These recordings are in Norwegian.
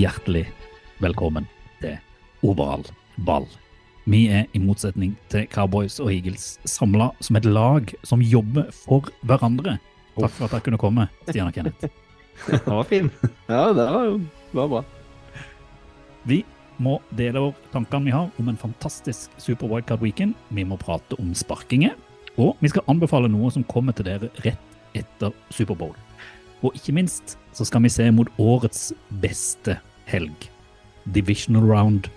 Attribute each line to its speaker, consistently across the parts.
Speaker 1: Hjertelig velkommen til Oval ball. Vi er i motsetning til Cowboys og Eagles samla som et lag som jobber for hverandre. Takk for at dere kunne komme, Stian og Kenneth.
Speaker 2: Den var fin.
Speaker 3: Ja, det var jo var bra.
Speaker 1: Vi må dele over tankene vi har om en fantastisk Super Wildcard Weekend. Vi må prate om sparkinger, og vi skal anbefale noe som kommer til dere rett etter Superbowl. Og ikke minst så skal vi se mot årets beste helg, Divisional Round.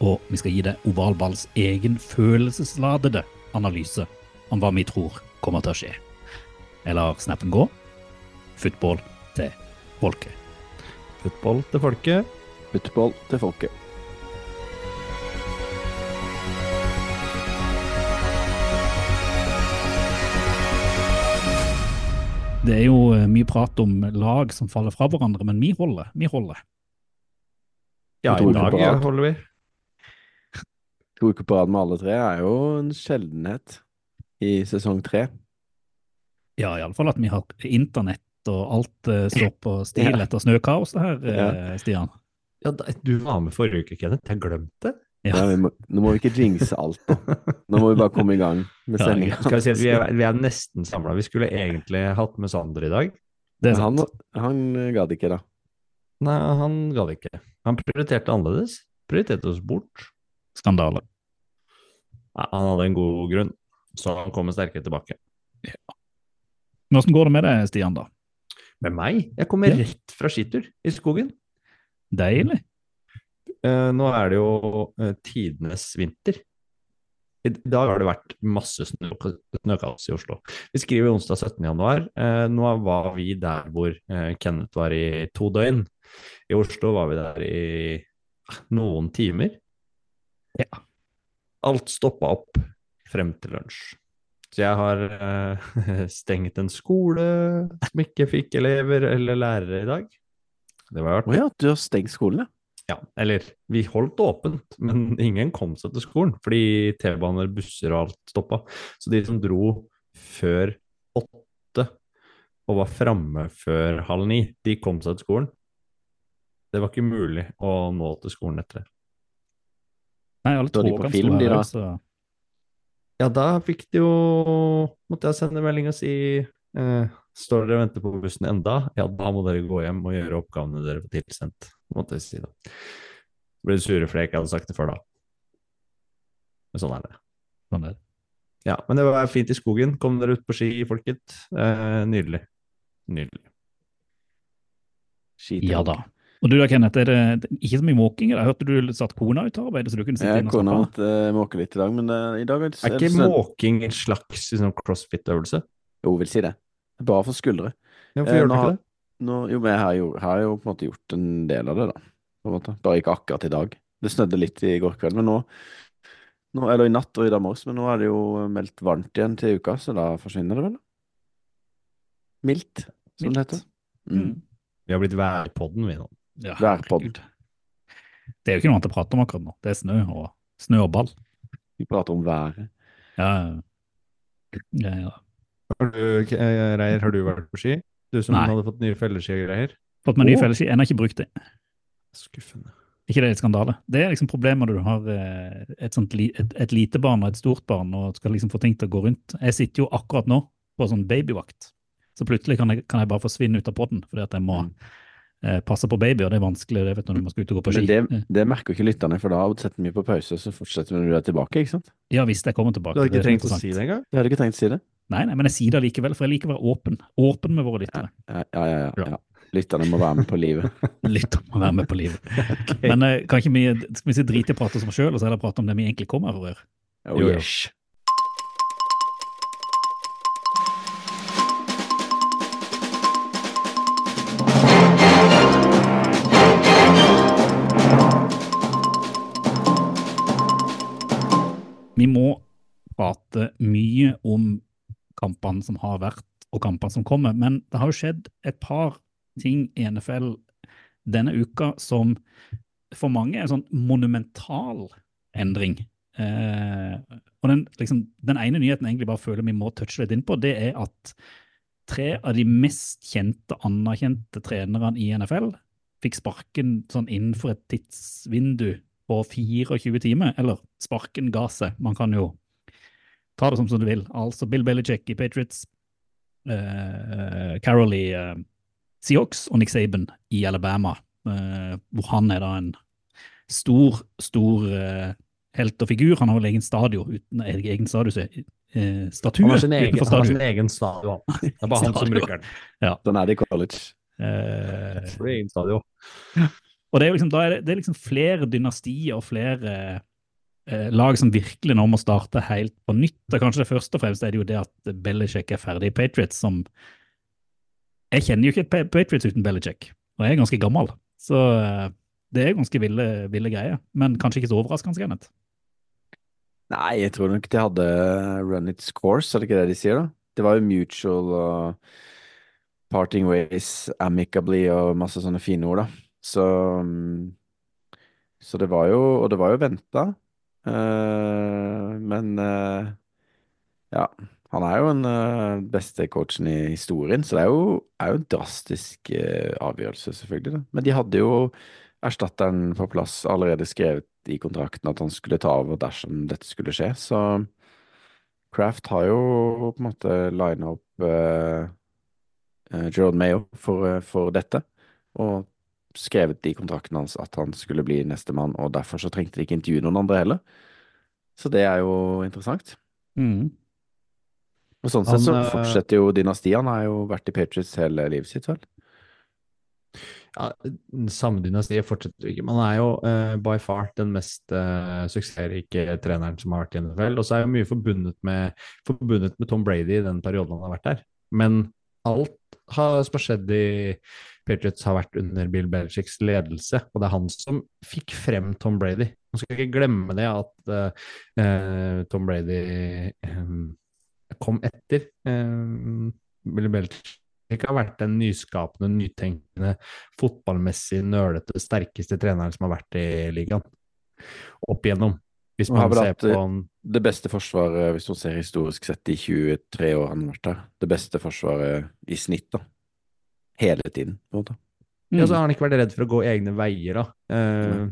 Speaker 1: Og vi skal gi deg Ovalballs egen følelsesladede analyse om hva vi tror kommer til å skje. Eller snappen gå. Football til folket.
Speaker 2: Football til folket.
Speaker 3: Football til folket.
Speaker 1: Det er jo eh, mye prat om lag som faller fra hverandre, men vi holder. Vi holder.
Speaker 2: Ja, i dag
Speaker 3: ja,
Speaker 2: holder vi.
Speaker 3: To uker på rad med alle tre er jo en sjeldenhet i sesong tre.
Speaker 1: Ja, iallfall at vi har internett og alt uh, står på stil
Speaker 3: Ja.
Speaker 1: etter snøkaos, det her, eh,
Speaker 3: Ja.
Speaker 1: Stian.
Speaker 2: Ja, da, du var med forrige uke, Kenneth. Jeg glemte det.
Speaker 1: Ja.
Speaker 3: Ja, må, nå må vi ikke jinxe alt, da. Nå må vi bare komme i gang med sendinga.
Speaker 2: Ja, si vi vi er nesten samla. Vi skulle egentlig hatt med Sander i dag.
Speaker 1: Det er
Speaker 3: Han, han gadd ikke, da.
Speaker 2: Nei, han ga det ikke. Han prioriterte annerledes. Prioriterte oss bort.
Speaker 1: Skandale.
Speaker 2: Nei, han hadde en god grunn, så han kommer sterkere tilbake. Ja.
Speaker 1: Men Hvordan går det med deg, Stian, da?
Speaker 2: Med meg? Jeg kommer
Speaker 1: Ja.
Speaker 2: rett fra skitur i skogen.
Speaker 1: Deilig.
Speaker 2: Eh, nå er det jo eh, tidenes vinter. I dag har det vært masse snø, snøkaos i Oslo. Vi skriver onsdag 17. januar. Eh, nå var vi der hvor eh, Kenneth var i to døgn. I Oslo var vi der i ah, noen timer.
Speaker 1: Ja.
Speaker 2: Alt stoppa opp frem til lunsj. Så jeg har eh, stengt en skole som ikke fikk elever eller lærere i dag. Det var artig.
Speaker 3: Å ja, du har stengt skolen, ja?
Speaker 2: Ja, eller vi holdt åpent, men ingen kom seg til skolen fordi T-baner, busser og alt stoppa. Så de som dro før åtte og var framme før halv ni, de kom seg til skolen. Det var ikke mulig å nå til skolen etter det.
Speaker 1: Nei, alle
Speaker 3: to er de på film, de
Speaker 1: her,
Speaker 3: da.
Speaker 1: så
Speaker 2: Ja, da fikk de jo Måtte jeg sende melding og si eh, Står dere og venter på bussen enda? Ja, da må dere gå hjem og gjøre oppgavene dere får tilsendt. Måtte jeg si da. Ble sure fordi jeg ikke hadde sagt det før da. Men sånn er det.
Speaker 1: sånn er det.
Speaker 2: Ja, men det var fint i skogen. Kom dere ut på ski, folket. Eh, nydelig. Nydelig.
Speaker 3: Skit
Speaker 1: Ja da. Og du da, Kenneth, er det det ikke så mye måking? Jeg hørte du satt kona ut av arbeidet, så du kunne sitte
Speaker 3: ja,
Speaker 1: inne og
Speaker 3: kona
Speaker 1: slappe av?
Speaker 3: måtte uh, måke litt i dag, men uh, i dag er det
Speaker 2: Er ikke måking en slags liksom, crossfit-øvelse?
Speaker 3: Jo, vil si det. Bare for skuldre.
Speaker 2: Ja, Hvorfor
Speaker 3: Eh,
Speaker 2: gjør du ikke det?
Speaker 3: Nå, jo, men jeg har jo, har jo på en måte gjort en del av det, da. På en måte. Bare ikke akkurat i dag. Det snødde litt i går kveld, men nå, nå Eller i natt og i dag morges, men nå er det jo meldt varmt igjen til uka, så da forsvinner det vel? Mildt, som
Speaker 1: Mildt.
Speaker 3: det heter. Mm.
Speaker 2: Vi har blitt værpodden, vi nå.
Speaker 1: Ja, Værpod. Det er jo ikke noe annet å prate om akkurat nå. Det er snø og, snø og ball.
Speaker 3: Vi prater om været.
Speaker 1: Ja, ja, ja.
Speaker 2: Har du, eh, Reier, har du vært på ski? Du som
Speaker 1: Nei.
Speaker 2: hadde fått nye felleski og greier?
Speaker 1: Fått meg nye
Speaker 2: Å.
Speaker 1: felleski, ennå ikke brukt det.
Speaker 2: Skuffende.
Speaker 1: ikke det er litt skandale? Det er liksom problemet når du har eh, et, sånt et, et lite barn og et stort barn og skal liksom få ting til å gå rundt. Jeg sitter jo akkurat nå på sånn babyvakt, så plutselig kan jeg, kan jeg bare forsvinne ut av podden fordi at jeg må
Speaker 3: Mm.
Speaker 1: Eh, passe på baby, og det er vanskelig det vet du, når man skal ut og gå på ski.
Speaker 3: Men det, det merker ikke lytterne, for da setter vi på pause, så fortsetter vi når du er tilbake, ikke sant?
Speaker 1: Ja, hvis jeg kommer tilbake.
Speaker 2: Du hadde ikke trengt å si det engang?
Speaker 3: Jeg hadde ikke tenkt å si det.
Speaker 1: Nei, nei, men jeg sier det likevel, for jeg liker å være åpen. Åpen med våre lyttere.
Speaker 3: Ja, ja, ja. ja, ja. Lytterne må være med på livet.
Speaker 1: lytterne må være med på livet. Men eh, kan ikke vi, skal vi si drit i å prate om oss sjøl, og så heller prate om det vi egentlig kommer for å gjøre?
Speaker 3: Oh,
Speaker 2: Jo, jo.
Speaker 3: yes.
Speaker 1: Vi må prate mye om kampene som har vært, og kampene som kommer. Men det har jo skjedd et par ting i NFL denne uka som for mange er en sånn monumental endring. Eh, og den, liksom, den ene nyheten jeg egentlig bare føler vi må touche litt inn på, det er at tre av de mest kjente, anerkjente trenerne i NFL fikk sparken sånn innenfor et tidsvindu på 24 timer. Eller sparken ga seg. Man kan jo ta det som, som du vil. Altså Bill Belichick i Patriots, uh, Carol i uh, Seahawks og Nick Saban i Alabama, uh, hvor han er da en stor, stor uh, helt og figur. Han har vel egen stadion uten egen stadion, eh, statue
Speaker 2: Han har sin egen,
Speaker 1: utenfor
Speaker 2: han har sin egen stadion. Det er bare han som
Speaker 1: Stadion.
Speaker 2: bruker den.
Speaker 3: Sånn er det i college.
Speaker 1: Eh,
Speaker 2: egen stadion.
Speaker 1: Og det er, liksom, er det, det er liksom flere dynastier og flere eh, lag som virkelig nå må starte helt på nytt. Og kanskje det første og fremst er det jo det at Belichick er ferdig i Patriots, som Jeg kjenner jo ikke Patriots uten Belichick, og jeg er ganske gammel. Så eh, det er ganske ville, ville greier. Men kanskje ikke så overraskende, Kenneth.
Speaker 3: Nei, jeg tror nok de hadde run its course, er det ikke det de sier, da? Det var jo mutual og parting ways, amicably og masse sånne fine ord, da. Så Så det var jo Og det var jo venta. Eh, men eh, ja. Han er jo den eh, beste coachen i historien, så det er jo, er jo en drastisk eh, avgjørelse, selvfølgelig. Da. Men de hadde jo erstatteren på plass allerede skrevet i kontrakten at han skulle ta over dersom dette skulle skje, så Kraft har jo på en måte lina opp uh, Gerald Mayo for, eh, for dette, og skrevet i kontrakten hans at han skulle bli nestemann, og derfor så trengte de ikke intervjue noen andre heller. Så det er jo interessant. Og sånn sett så
Speaker 2: eh,
Speaker 3: fortsetter jo dynastiet. Han har jo vært i Patriots hele livet sitt, vel?
Speaker 2: Ja, samme dynastiet fortsetter ikke. Man er jo uh, by far den mest uh, suksessrike treneren som har vært i NFL. Og så er jo mye forbundet med, forbundet med Tom Brady i den perioden han har vært der. Men alt har skjedd i Patriots har vært under Bill Belichicks ledelse, og det er han som fikk frem Tom Brady. Man skal ikke glemme det at eh, Tom Brady um, kom etter um, Bill Belichick har vært den nyskapende, nytenkende, fotballmessig nølete, sterkeste treneren som har vært i ligaen. Opp igjennom. Hvis man ser på han
Speaker 3: Det beste forsvaret, hvis man ser historisk sett, i 23 år han har vært her. Det beste forsvaret i snitt, da. Hele tiden, på en måte.
Speaker 2: Ja, så har han ikke vært redd for å gå egne veier, da. Eh,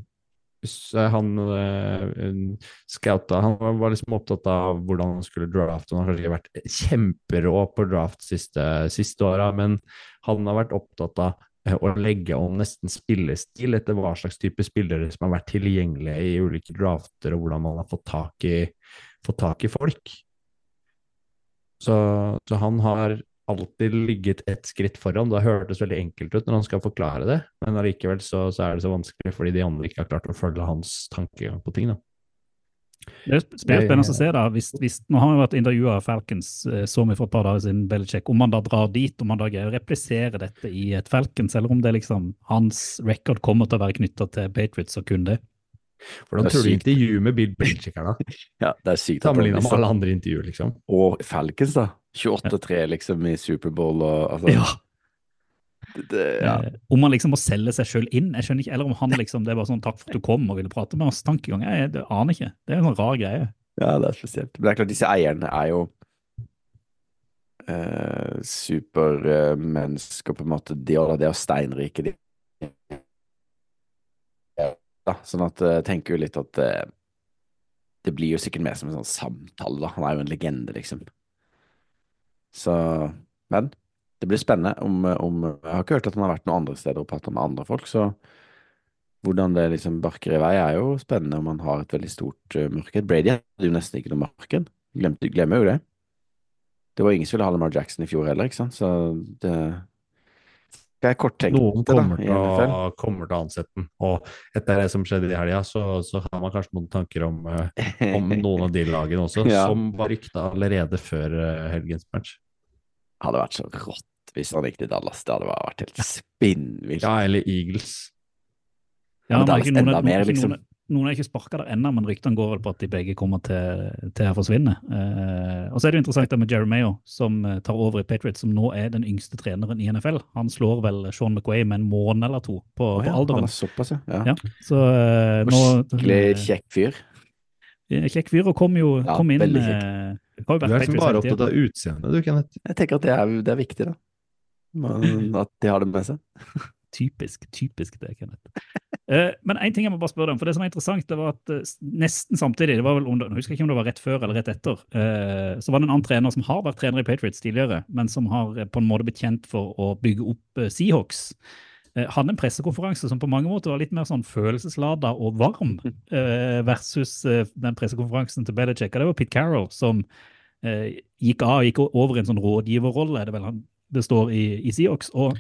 Speaker 2: så han eh, scouta Han var- var liksom opptatt av hvordan han skulle drafte. Han har kanskje ikke vært kjemperå på draft siste, siste åra, men han har vært opptatt av eh, å legge om nesten spillestil etter hva slags type spillere som har vært tilgjengelige i ulike drafter, og hvordan man har fått tak i, fått tak i folk. Så, så han har alltid ligget ett skritt foran. Det hørtes veldig enkelt ut når han skal forklare det, men allikevel så, så er det så vanskelig fordi de andre ikke har klart å følge hans tankegang på ting. da.
Speaker 1: Det blir spennende å se da, hvis, hvis, Nå har vi vært intervjua av Falcons eh, så mye for et par dager siden, Belichick, om han da drar dit, om han da greier å replisere dette i et Falcons, eller om det liksom hans record kommer til å være knytta til Patriots og kun det.
Speaker 2: Hvordan tror du intervjuet med Bill Belichick er, da?
Speaker 3: Ja, det er sykt.
Speaker 2: Sammenligna med alle andre intervjuer, liksom.
Speaker 3: Og Falcons, da. 28-3 liksom i Superbowl og altså
Speaker 1: Ja.
Speaker 3: det, det, ja.
Speaker 1: Eh, om han liksom må selge seg sjøl inn, jeg skjønner ikke, eller om han liksom, det er bare sånn 'takk for at du kom og ville prate med oss', tankegang, jeg, det aner ikke. Det er en sånn rar greie.
Speaker 3: ja, det er spesielt. Men det er klart, disse eierne er jo eh, supermennesker, på en måte. De, og det er steinrike, de. Ja, sånn at eh, jeg tenker jo litt at eh, det blir jo sikkert mer som en sånn samtale, da. Han er jo en legende, liksom. Så Men det blir spennende om, om Jeg har ikke hørt at han har vært noen andre steder og pratet med andre folk, så hvordan det liksom barker i vei, er jo spennende om han har et veldig stort uh, marked. Brady hadde jo nesten ikke noe marked. Glemmer jo det. Det var ingen som ville ha Lamar Jackson i fjor heller, ikke sant, så det skal jeg korttenke
Speaker 2: Noen
Speaker 3: det, da,
Speaker 2: kommer
Speaker 3: i
Speaker 2: til, å, kommer til å ansette den. Og etter det som skjedde i helga, så, så har man kanskje noen tanker om, eh, om noen av de lagene også,
Speaker 3: Ja.
Speaker 2: som var rykta allerede før eh, helgens match.
Speaker 3: Hadde vært så rått hvis han gikk til Dallas. Det hadde bare vært helt spinnvilt.
Speaker 2: Ja, eller Eagles.
Speaker 1: Ja,
Speaker 3: Men
Speaker 1: men er
Speaker 3: Dallas
Speaker 1: ikke noen,
Speaker 3: enda mer, liksom.
Speaker 1: noen, noen er ikke sparka der ennå, men ryktene går vel på at de begge kommer til, til å forsvinne. Eh, og så er det jo interessant det med Jerry Mayo, som eh, tar over i Patriots, som nå er den yngste treneren i NFL. Han slår vel Sean McWay med en måned eller to på,
Speaker 3: Å
Speaker 1: på alderen.
Speaker 3: Han er såpass, ja. ja.
Speaker 1: Ja, så eh, nå
Speaker 3: Skikkelig kjekk fyr.
Speaker 1: Eh, Kjekk fyr, og kom jo
Speaker 3: Ja,
Speaker 1: kom inn eh,
Speaker 2: Du er liksom
Speaker 1: Patriots
Speaker 2: bare opptatt av utseendet, du, Kenneth.
Speaker 3: Jeg tenker at det er, det er viktig, da. Men, at de har det med seg.
Speaker 1: Typisk, typisk det, Kenneth. Uh, men en ting jeg må bare spørre deg om, for det som er interessant, det var at uh, nesten samtidig, det var vel under, jeg husker ikke om det var rett før eller rett etter, uh, så var det en annen trener som har vært trener i Patriots tidligere, men som har på en måte blitt kjent for å bygge opp Seahawks. Hadde en pressekonferanse som på mange måter var litt mer sånn følelseslada og varm, eh, versus den pressekonferansen til Belichick. Og det var Pete Carroll som gikk av, gikk over i en sånn rådgiverrolle, er det vel han det står i, i Seahawks. Og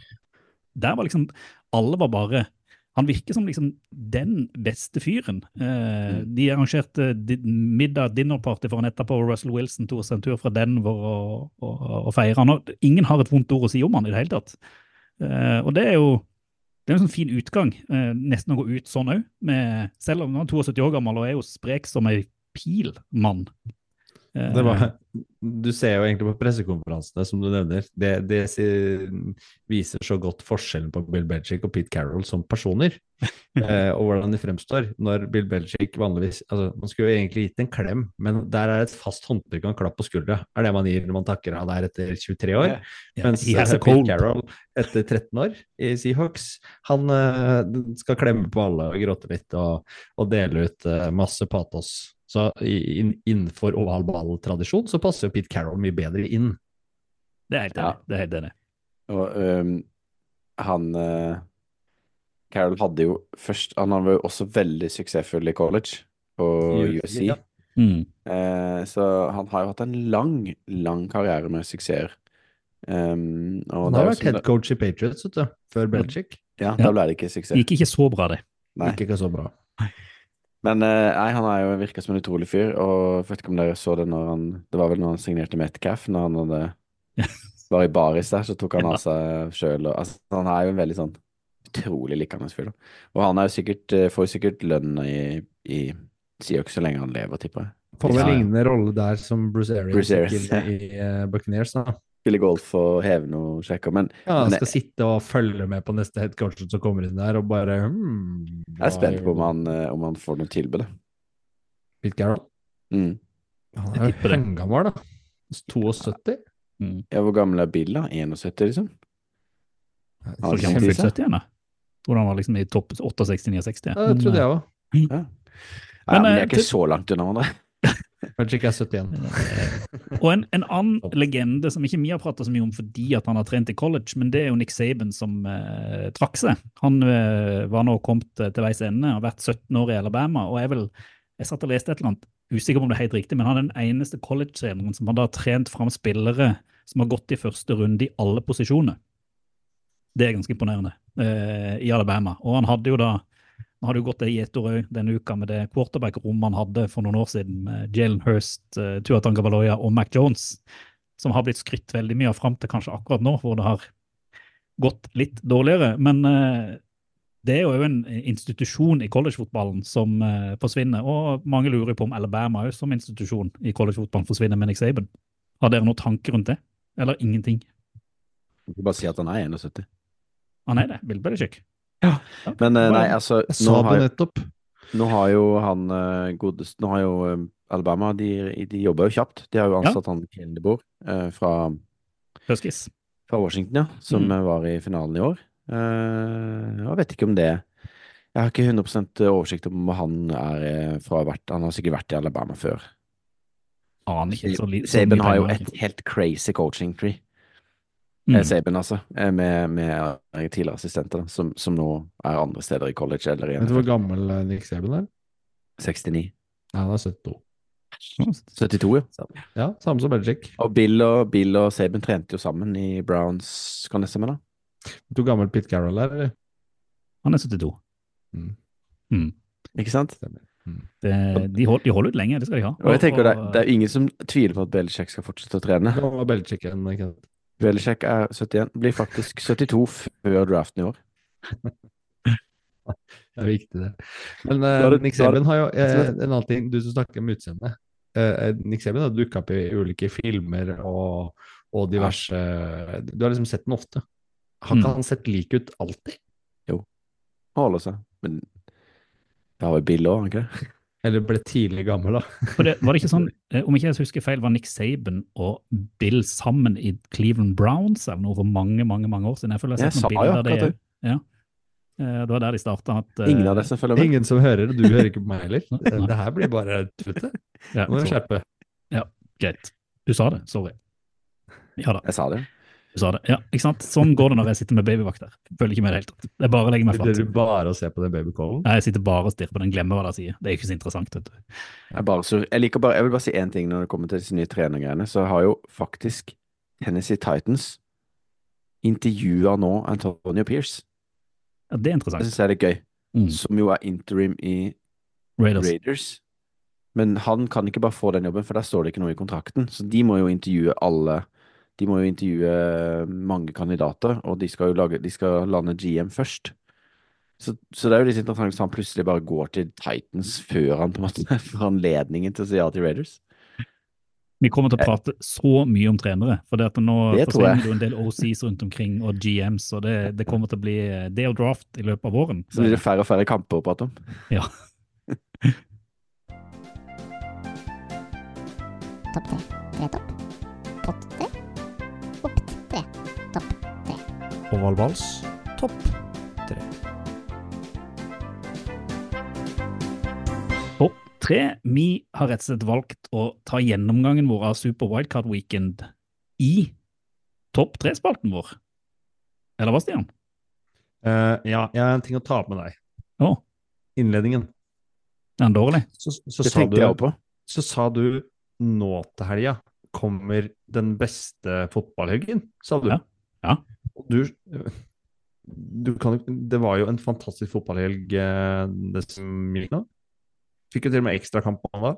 Speaker 1: der var liksom Alle var bare Han virker som liksom den beste fyren. Eh, De arrangerte middag, dinnerparty for han etterpå, og Russell Wilson tok seg en tur fra Denver og, og, og feira han. Ingen har et vondt ord å si om han i det hele tatt. Eh, og det er jo det er en sånn fin utgang, eh, nesten å gå ut sånn òg. Selv om han er 72 år gammel og er jo sprek som ei pil, mann.
Speaker 2: Det var, du ser jo egentlig på pressekonferansene, som du nevner. Det, det viser så godt forskjellen på Bill Belichick og Pete Carroll som personer. eh, og hvordan de fremstår. Når Bill Belichick vanligvis altså, Man skulle jo egentlig gitt en klem, men der er et fast håndtrykk og en klapp på skuldra. er det man gir når man takker av der etter 23 år.
Speaker 1: ja,
Speaker 2: Mens eh, Pete. Carroll etter 13 år i Seahawks, han uh, skal klemme på alle og gråte litt og, og dele ut uh, masse patos. Så innenfor oval ball-tradisjon så passer jo Pete Carroll mye bedre inn.
Speaker 1: Det er helt enig.
Speaker 3: Ja.
Speaker 1: Det er helt enig.
Speaker 3: Og um, han uh, Carroll hadde jo først Han var jo også veldig suksessfull i college, på USC.
Speaker 2: Ja.
Speaker 1: Mm.
Speaker 3: Uh, så han har jo hatt en lang, lang karriere med suksesser. Um,
Speaker 2: Han har vært head coach i Patriots, vet du, før Belichick.
Speaker 3: Ja, da ble det ikke
Speaker 1: Det
Speaker 3: suksess.
Speaker 1: gikk ikke så bra, det.
Speaker 3: Nei.
Speaker 2: Gikk ikke så bra.
Speaker 3: Men eh, nei, han er jo virka som en utrolig fyr, og jeg vet ikke om dere så det når han Det var vel når han signerte Metcalf, når han hadde var i baris der, så tok han av seg sjøl og altså, Han er jo en veldig sånn utrolig likende fyr, da. Og han er jo sikkert eh, får jo sikkert lønn i, i Seahawks så lenge han lever, tipper jeg.
Speaker 2: Får vel lignende rolle der som Bruce Arians
Speaker 3: Bruce Arians,
Speaker 2: i uh, Buccaneers. Da.
Speaker 3: Spille golf og heve noen sjekke men
Speaker 2: Ja, han
Speaker 3: Men-
Speaker 2: skal sitte og følge med på neste head coach som kommer inn der, og bare hmm,
Speaker 3: jeg er spent på om han, eh, om han får noe tilbud. da.
Speaker 2: Pete Carroll.
Speaker 3: Mm.
Speaker 2: Han er jo
Speaker 1: det.
Speaker 2: da. 72.
Speaker 1: Mm.
Speaker 3: Ja, hvor gammel er Bill, da? 71, liksom?
Speaker 2: Jeg
Speaker 1: ikke han
Speaker 3: bli
Speaker 1: fylt 70 ennå. Tror han var liksom i topp 68-69-60.
Speaker 2: Ja, det trodde jeg òg.
Speaker 3: Ja. Ja,
Speaker 1: Men,
Speaker 3: men
Speaker 1: eh,
Speaker 3: er ikke
Speaker 1: til-
Speaker 3: så langt unna hverandre.
Speaker 2: Belichick er 71.
Speaker 1: Og en, en annen legende som ikke vi har pratet så mye om fordi at han har trent i college, men det er jo Nick Saban som eh, trakk seg. Han eh, var nå kommet eh, til veis ende, har vært 17 år i Alabama, og er vel Jeg satt og leste et eller annet, usikker på om det er helt riktig, men han er den eneste college-treneren som har trent fram spillere som har gått i første runde i alle posisjoner. Det er ganske imponerende eh, i Alabama. Og han hadde jo da han hadde jo gått det i ett år òg denne uka med det quarterback-rommet han hadde for noen år siden med Jalen Hurst, uh, Tua Tangabaloya og Mac Jones, som har blitt skrytt veldig mye av fram til kanskje akkurat nå, hvor det har gått litt dårligere. Men eh, det er jo en institusjon i collegefotballen som eh, forsvinner, og mange lurer på om Alabama òg som institusjon i collegefotballen forsvinner med Nick Saban. Har dere noen tanker rundt det, eller ingenting?
Speaker 3: Du kan bare si at han er 71.
Speaker 1: Han er det, Bill Belichick.
Speaker 3: Ja. Men eh, nei, altså
Speaker 2: Jeg sa
Speaker 3: har,
Speaker 2: det nettopp.
Speaker 3: nå har jo han eh, godest Nå har jo eh, Alabama De, de jobber jo kjapt. De har jo ansatt han Kindebor eh, fra,
Speaker 1: Huskies.
Speaker 3: fra Washington, ja, som
Speaker 1: Mm.
Speaker 3: var i finalen i år. Eh, jeg vet ikke om det Jeg har ikke 100% oversikt om hva han er fra vært Han har sikkert vært i Alabama før.
Speaker 1: Aner ikke så så
Speaker 3: Saban har jo et helt crazy coaching tree.
Speaker 1: Mm.
Speaker 3: Eh, altså. eh, Med, med tidligere assistenter, som, som nå er andre steder i college eller i
Speaker 2: Vet du hvor gammel eh, Nick Sabin er?
Speaker 3: 69.
Speaker 2: Ja, han er 72.
Speaker 3: 72, ja.
Speaker 2: Ja, samme som Belichick.
Speaker 3: Og Bill og, Bill og Saban trente jo sammen i Browns, kan det stemme, da?
Speaker 2: Vet du hvor gammel Pit Carroll er? eller?
Speaker 1: Han er 72.
Speaker 2: Mm.
Speaker 1: Mm.
Speaker 3: Ikke sant?
Speaker 1: Det, de, hold, de holder ut lenge, det skal de ha.
Speaker 3: Og jeg tenker det, det er ingen som tviler på at Belichick skal fortsette å trene.
Speaker 2: Nå var Belichick en Kenneth.
Speaker 3: Belichick er 71, blir faktisk 72 før draften i år.
Speaker 2: Det er viktig, det. Men eh,
Speaker 3: det-
Speaker 2: Nick Saban har jo eh, en annen ting, du som snakker om utseendet. Eh, Nick Saban har dukka opp i ulike filmer og, og diverse Du har liksom sett den ofte. Har ikke
Speaker 1: Mm.
Speaker 2: han sett lik ut alltid? Jo.
Speaker 3: Holder seg. Men det har jo Bill òg, har han ikke det?
Speaker 2: Eller ble tidlig gammel, da?
Speaker 1: For det, var det ikke sånn, eh, Om ikke jeg husker feil, var Nick Saban og Bill sammen i Cleveland Browns eller noe for mange mange, mange år siden? Jeg føler jeg har sett noen bilder av
Speaker 3: akkurat
Speaker 1: det. Ja. Eh, Det var der de starta.
Speaker 3: Ingen av disse følger med.
Speaker 2: Ingen som hører, du hører ikke på meg heller. Det, det her blir bare tullete. Nå må vi skjerpe.
Speaker 1: Ja, Greit. Du sa det, sorry. Ja da,
Speaker 3: Jeg sa det.
Speaker 1: Du sa det. Ja, ikke sant? Sånn går det når jeg sitter med babyvakter. Følger ikke med det helt tatt. Det er bare å legge meg
Speaker 2: Sitter
Speaker 1: flat.
Speaker 2: du bare og ser på den babycallen?
Speaker 1: Nei, Jeg sitter bare og stirrer på den, glemmer hva de sier. Det er ikke så interessant, vet du.
Speaker 3: Jeg, bare, sur- jeg, liker bare, jeg vil bare si én ting når det kommer til disse nye trenergreiene. Så har jo faktisk Tennessee Titans intervjua nå Antonio Pierce.
Speaker 1: Ja, det er interessant.
Speaker 3: Jeg syns det er litt gøy.
Speaker 1: Mm.
Speaker 3: Som jo er interim i
Speaker 1: Raiders.
Speaker 3: Raiders. Men han kan ikke bare få den jobben, for der står det ikke noe i kontrakten. Så de må jo intervjue alle De må jo intervjue mange kandidater, og de skal jo lage, de skal lande GM først. Så, så det er jo litt interessant hvis han plutselig bare går til Titans før han på en måte får anledningen til å si ja til Raiders.
Speaker 1: Vi kommer til å prate så mye om trenere, for det at nå
Speaker 3: Det
Speaker 1: forsvinner det jo en del OCs rundt omkring, og GMs, og det, det kommer til å bli det og draft i løpet av våren.
Speaker 3: Så blir det færre og færre kamper å prate om.
Speaker 1: Ja.
Speaker 4: Topp tre. Tre topp. Pott tre.
Speaker 5: Ovalvals topp tre.
Speaker 1: Topp tre. Vi har rett og slett valgt å ta gjennomgangen vår av Super Wildcard Weekend i topp tre-spalten vår. Eller hva, Stian?
Speaker 2: Uh, ja, jeg har en ting å ta opp med deg.
Speaker 1: Oh.
Speaker 2: Innledningen.
Speaker 1: er den dårlig?
Speaker 2: Så, så,
Speaker 3: Det
Speaker 2: sa
Speaker 3: tenkte jeg
Speaker 2: du,
Speaker 3: på.
Speaker 2: så sa du nå til helga kommer den beste fotballhuggen, sa du.
Speaker 1: Ja. Ja.
Speaker 2: Du, du kan, det var jo en fantastisk fotballhelg eh, det som gikk nå. Fikk jo til og med ekstrakamp på da.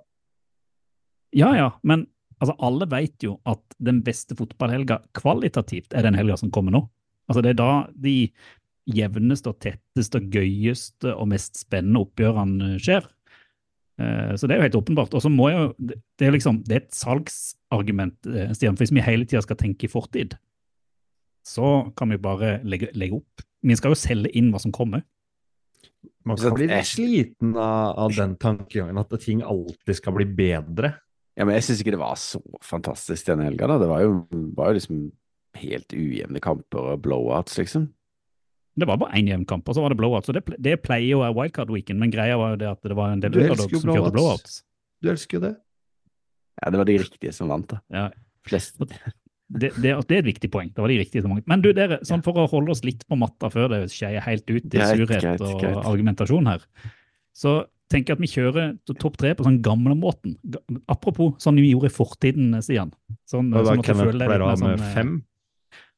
Speaker 1: Ja, ja, men altså, alle vet jo at den beste fotballhelga kvalitativt er den helga som kommer nå. Altså, det er da de jevneste og tetteste og gøyeste og mest spennende oppgjørene skjer. Eh, Så det er jo helt åpenbart. Og så må jo, det er liksom, det er et salgsargument, eh, Stian. For hvis vi hele tida skal tenke i fortid, så kan vi bare legge, legge opp. Vi skal jo selge inn hva som kommer.
Speaker 2: Man skal bli litt sliten av, av den tankegangen at ting alltid skal bli bedre.
Speaker 3: Ja, men jeg syns ikke det var så fantastisk denne helga, da. Det var jo, var jo liksom helt ujevne kamper og blowouts, liksom.
Speaker 1: Det var bare én jevn kamp, og så var det blowouts. Og det, det pleier jo å være wildcard weekend, men greia var jo det at det var en del underdogs som kjørte
Speaker 2: blowouts.
Speaker 1: blowouts.
Speaker 2: Du elsker jo det.
Speaker 3: Ja, det var de riktige som vant, da.
Speaker 1: Ja,
Speaker 3: Flest.
Speaker 1: Det, det, det er et viktig poeng. Det var de riktige som mange. Men du, dere, sånn for å holde oss litt på matta før det skeier helt ut i surhet
Speaker 3: greit,
Speaker 1: og
Speaker 3: greit.
Speaker 1: argumentasjon her, så tenker jeg at vi kjører to- topp tre på sånn gamlemåten. Ga- Apropos sånn vi gjorde i fortiden, Stian. Sånn,
Speaker 2: Og da
Speaker 1: sånn
Speaker 2: Kenneth pleier å ha med
Speaker 1: sånn, med
Speaker 2: fem.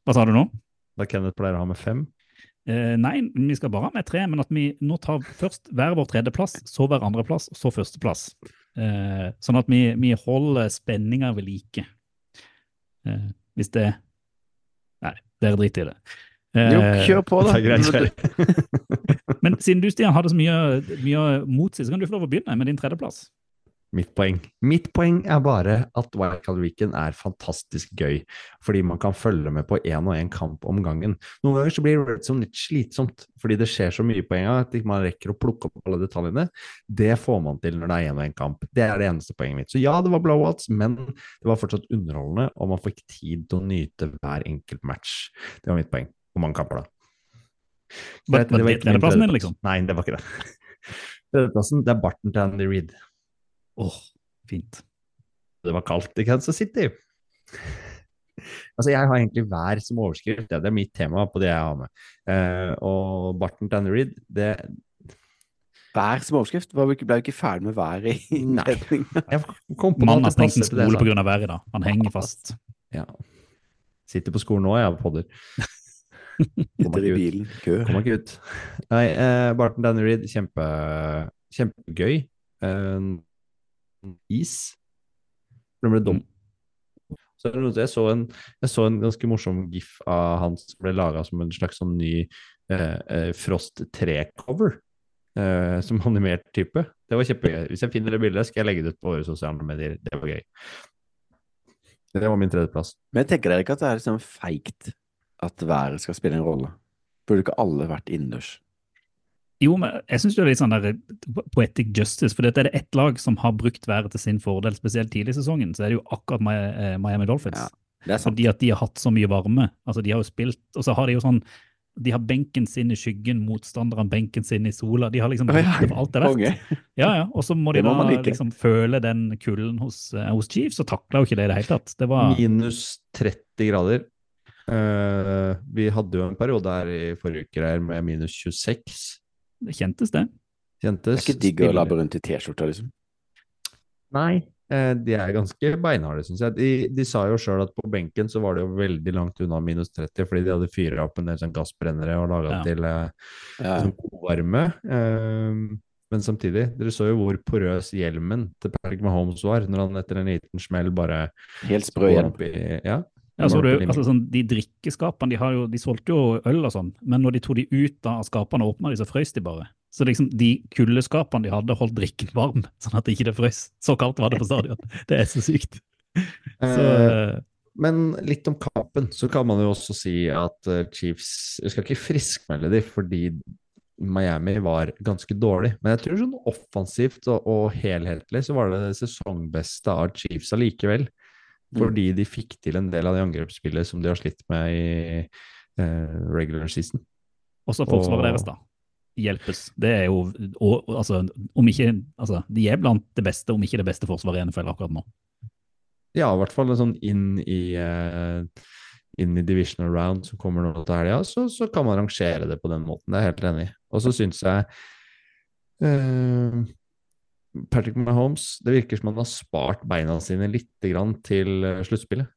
Speaker 1: Hva sa du nå?
Speaker 2: Da Kenneth pleier å ha med fem.
Speaker 1: Eh, nei, vi skal bare ha med tre, men at vi nå tar først hver vår tredjeplass, så hver andreplass, så førsteplass. Eh, sånn at vi, vi holder spenninga ved like. Eh, hvis det Nei, dere driter i det. Eh,
Speaker 3: Jo, kjør på, da.
Speaker 2: Det er greit, kjør.
Speaker 1: Men siden du, Stian, hadde så mye, mye motsi, så kan du få lov å begynne med din tredjeplass.
Speaker 2: Mitt poeng. Mitt poeng er bare at Wildcard Weekend er fantastisk gøy, fordi man kan følge med på én og én kamp om gangen. Noen ganger så blir Red Zone litt slitsomt, fordi det skjer så mye på en gang at man rekker å plukke opp alle detaljene. Det får man til når det er én og én kamp. Det er det eneste poenget mitt. Så ja, det var blowouts, men det var fortsatt underholdende, og man fikk tid til å nyte hver enkelt match. Det var mitt poeng. Hvor mange kamper, da?
Speaker 1: Men var det
Speaker 2: ikke min tredjeplass.
Speaker 1: liksom?
Speaker 2: Nei, det var ikke det. Tredjeplassen, det er barten til Andy Reid.
Speaker 1: Åh, fint.
Speaker 2: det var kaldt i Kansas City. Altså, jeg har egentlig vær som overskrift, det er mitt tema på det jeg har med. Eh, og Barton Tannerid, det
Speaker 3: Vær som overskrift. Var vi Ble vi ikke ferdig med været i
Speaker 2: på
Speaker 1: Mannen har
Speaker 2: at
Speaker 1: stengt en skole pga. været i dag. Han henger fast.
Speaker 2: Ja. Sitter på skolen nå, jeg, podder.
Speaker 3: Sitter
Speaker 2: Kommer
Speaker 3: i
Speaker 2: ikke ut.
Speaker 3: bilen. Kø.
Speaker 2: Kommer ikke ut. Nei, eh, Barton Danny Reid, kjempe, kjempegøy. Eh, is. Den ble dum. Så jeg, så en, jeg så en ganske morsom gif av han som ble laga som en slags sånn ny eh, eh, Frost 3-cover. Eh, som animert type. Det var kjempegøy. Hvis jeg finner det bildet, skal jeg legge det ut på våre sosiale medier. Det var gøy. Det var min tredjeplass.
Speaker 3: Men jeg tenker dere ikke at det er liksom feigt at været skal spille en rolle? Burde ikke alle vært innendørs?
Speaker 1: Jo, men jeg syns det er litt sånn der poetic justice. For dette er det ett lag som har brukt været til sin fordel, spesielt tidlig i sesongen. Så er det jo akkurat eh, Miami Dolphins.
Speaker 3: Ja, Det er sant.
Speaker 1: Fordi at de har hatt så mye varme. Altså, de har jo spilt, og så har de jo sånn De har benken sin i skyggen, motstanderen benken sin i sola. De har liksom brukt det for alt det er verdt. Ja, ja. Og så må de
Speaker 3: må
Speaker 1: da
Speaker 3: like.
Speaker 1: liksom føle den kulden hos, eh, hos Chiefs, og takla jo ikke det i det hele tatt. Det var
Speaker 2: Minus 30 grader. Uh, vi hadde jo en periode her i forrige uke her med minus 26.
Speaker 1: Det kjentes, det.
Speaker 3: Det er ikke digg å labbe rundt i T-skjorta, liksom.
Speaker 2: Nei, eh, de er ganske beinharde, syns jeg. De, de sa jo sjøl at på benken så var det jo veldig langt unna minus 30, fordi de hadde fyra opp en del sånn gassbrennere og laga
Speaker 1: Ja.
Speaker 2: til eh,
Speaker 3: Ja.
Speaker 2: sånn god. Eh, men samtidig, dere så jo hvor porøs hjelmen til Patrick Mahomes var, når han etter en liten smell bare
Speaker 3: Helt sprø
Speaker 2: i Ja.
Speaker 1: Ja, så du, altså, sånn, de drikkeskapene de, har jo, de solgte jo øl og sånn, men når de tok de ut av skapene og åpna de, så frøs de bare. Så liksom, de kuldeskapene de hadde, holdt drikken varm, sånn at det ikke det. Så kaldt var det på stadion. Det er så sykt. Så,
Speaker 2: Eh,
Speaker 1: eh,
Speaker 2: Men litt om kampen, så kan man jo også si at eh, Chiefs Jeg skal ikke friskmelde de fordi Miami var ganske dårlig, men jeg tror sånn offensivt og, og helhetlig så var det det sesongbeste av Chiefs allikevel. Fordi de fikk til en del av de angrepsspillet som de har slitt med i eh, regular season.
Speaker 1: også forsvaret
Speaker 2: og-
Speaker 1: deres, da. Hjelpes. Det er jo og, altså, om ikke, altså, De er blant det beste, om ikke det beste forsvaret i NFL akkurat nå.
Speaker 2: Ja, i hvert fall sånn inn i eh, inn i divisional round som kommer nå til helga, så, så kan man rangere det på den måten. Det er jeg helt enig i. Og så syns jeg eh, Patrick Mahomes Det virker som han har spart beina sine litt grann til eh, sluttspillet.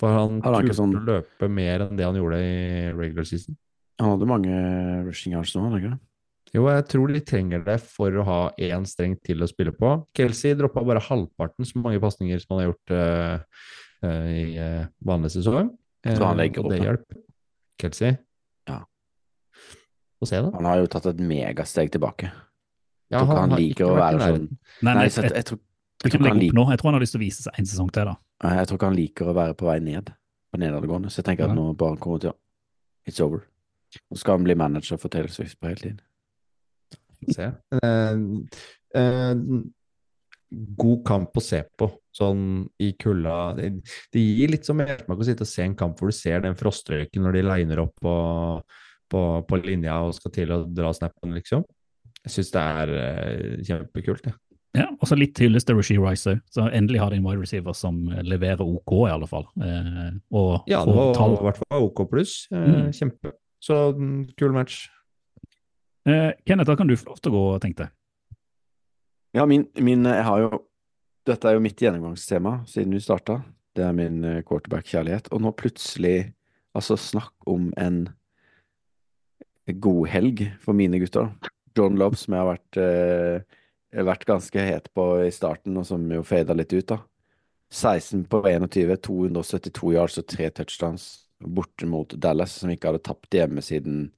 Speaker 2: For han turte
Speaker 3: sånn-
Speaker 2: å løpe mer enn det han gjorde i regular season.
Speaker 3: Han hadde mange rushing yards nå, hadde han ikke det?
Speaker 2: Jo, jeg tror de trenger det for å ha én streng til å spille på. Kelsey droppa bare halvparten så mange pasninger som han har gjort uh, uh, i uh, vanlig sesong.
Speaker 3: Så han
Speaker 2: legger
Speaker 3: legger
Speaker 2: og
Speaker 3: opp,
Speaker 2: det hjelper. Kelsey?
Speaker 3: Ja.
Speaker 2: Få se, da.
Speaker 3: Han har jo tatt et megasteg tilbake.
Speaker 2: Ja,
Speaker 3: tror ikke han liker å være sånn
Speaker 1: Nei,
Speaker 3: Nei,
Speaker 1: jeg,
Speaker 3: jeg, jeg, tror,
Speaker 1: jeg,
Speaker 3: jeg, tror
Speaker 1: han
Speaker 3: han liker,
Speaker 1: jeg tror han har lyst til å vise seg en sesong til, da.
Speaker 3: jeg tror ikke han liker å være på vei ned, på nedadgående. Så jeg tenker at nå bare han kommer til å It's over. Nå skal han bli manager for Taylor Swift på hele
Speaker 2: tiden. se. Uh, uh, god kamp å se på, sånn i kulda. Det, det gir litt som mersmak å sitte og se en kamp hvor du ser den frostrøyken når de liner opp på, på, på linja og skal til å dra snappen, liksom. Jeg syns det er uh, kjempekult, jeg.
Speaker 1: Ja, og så litt hyllest til Rasheed Rice òg. Så endelig har de en wide receiver som leverer OK, i alle fall. Eh, og
Speaker 2: Ja, det var
Speaker 1: tall.
Speaker 2: i hvert fall OK pluss. Eh,
Speaker 1: Mm.
Speaker 2: Kjempe. Så mm, kul match.
Speaker 1: Eh, Kenneth, da kan du få lov til å gå, tenkte jeg.
Speaker 3: Ja, min, min Jeg har jo Dette er jo mitt gjennomgangstema siden vi starta. Det er min eh, quarterback-kjærlighet. Og nå plutselig Altså, snakk om en god helg for mine gutter. John Lobb, som jeg har vært, eh, vært ganske het på i starten, og som jo fada litt ut, da. 16 på 21, 272 yards og tre touchdowns borte mot Dallas, som ikke hadde tapt hjemme siden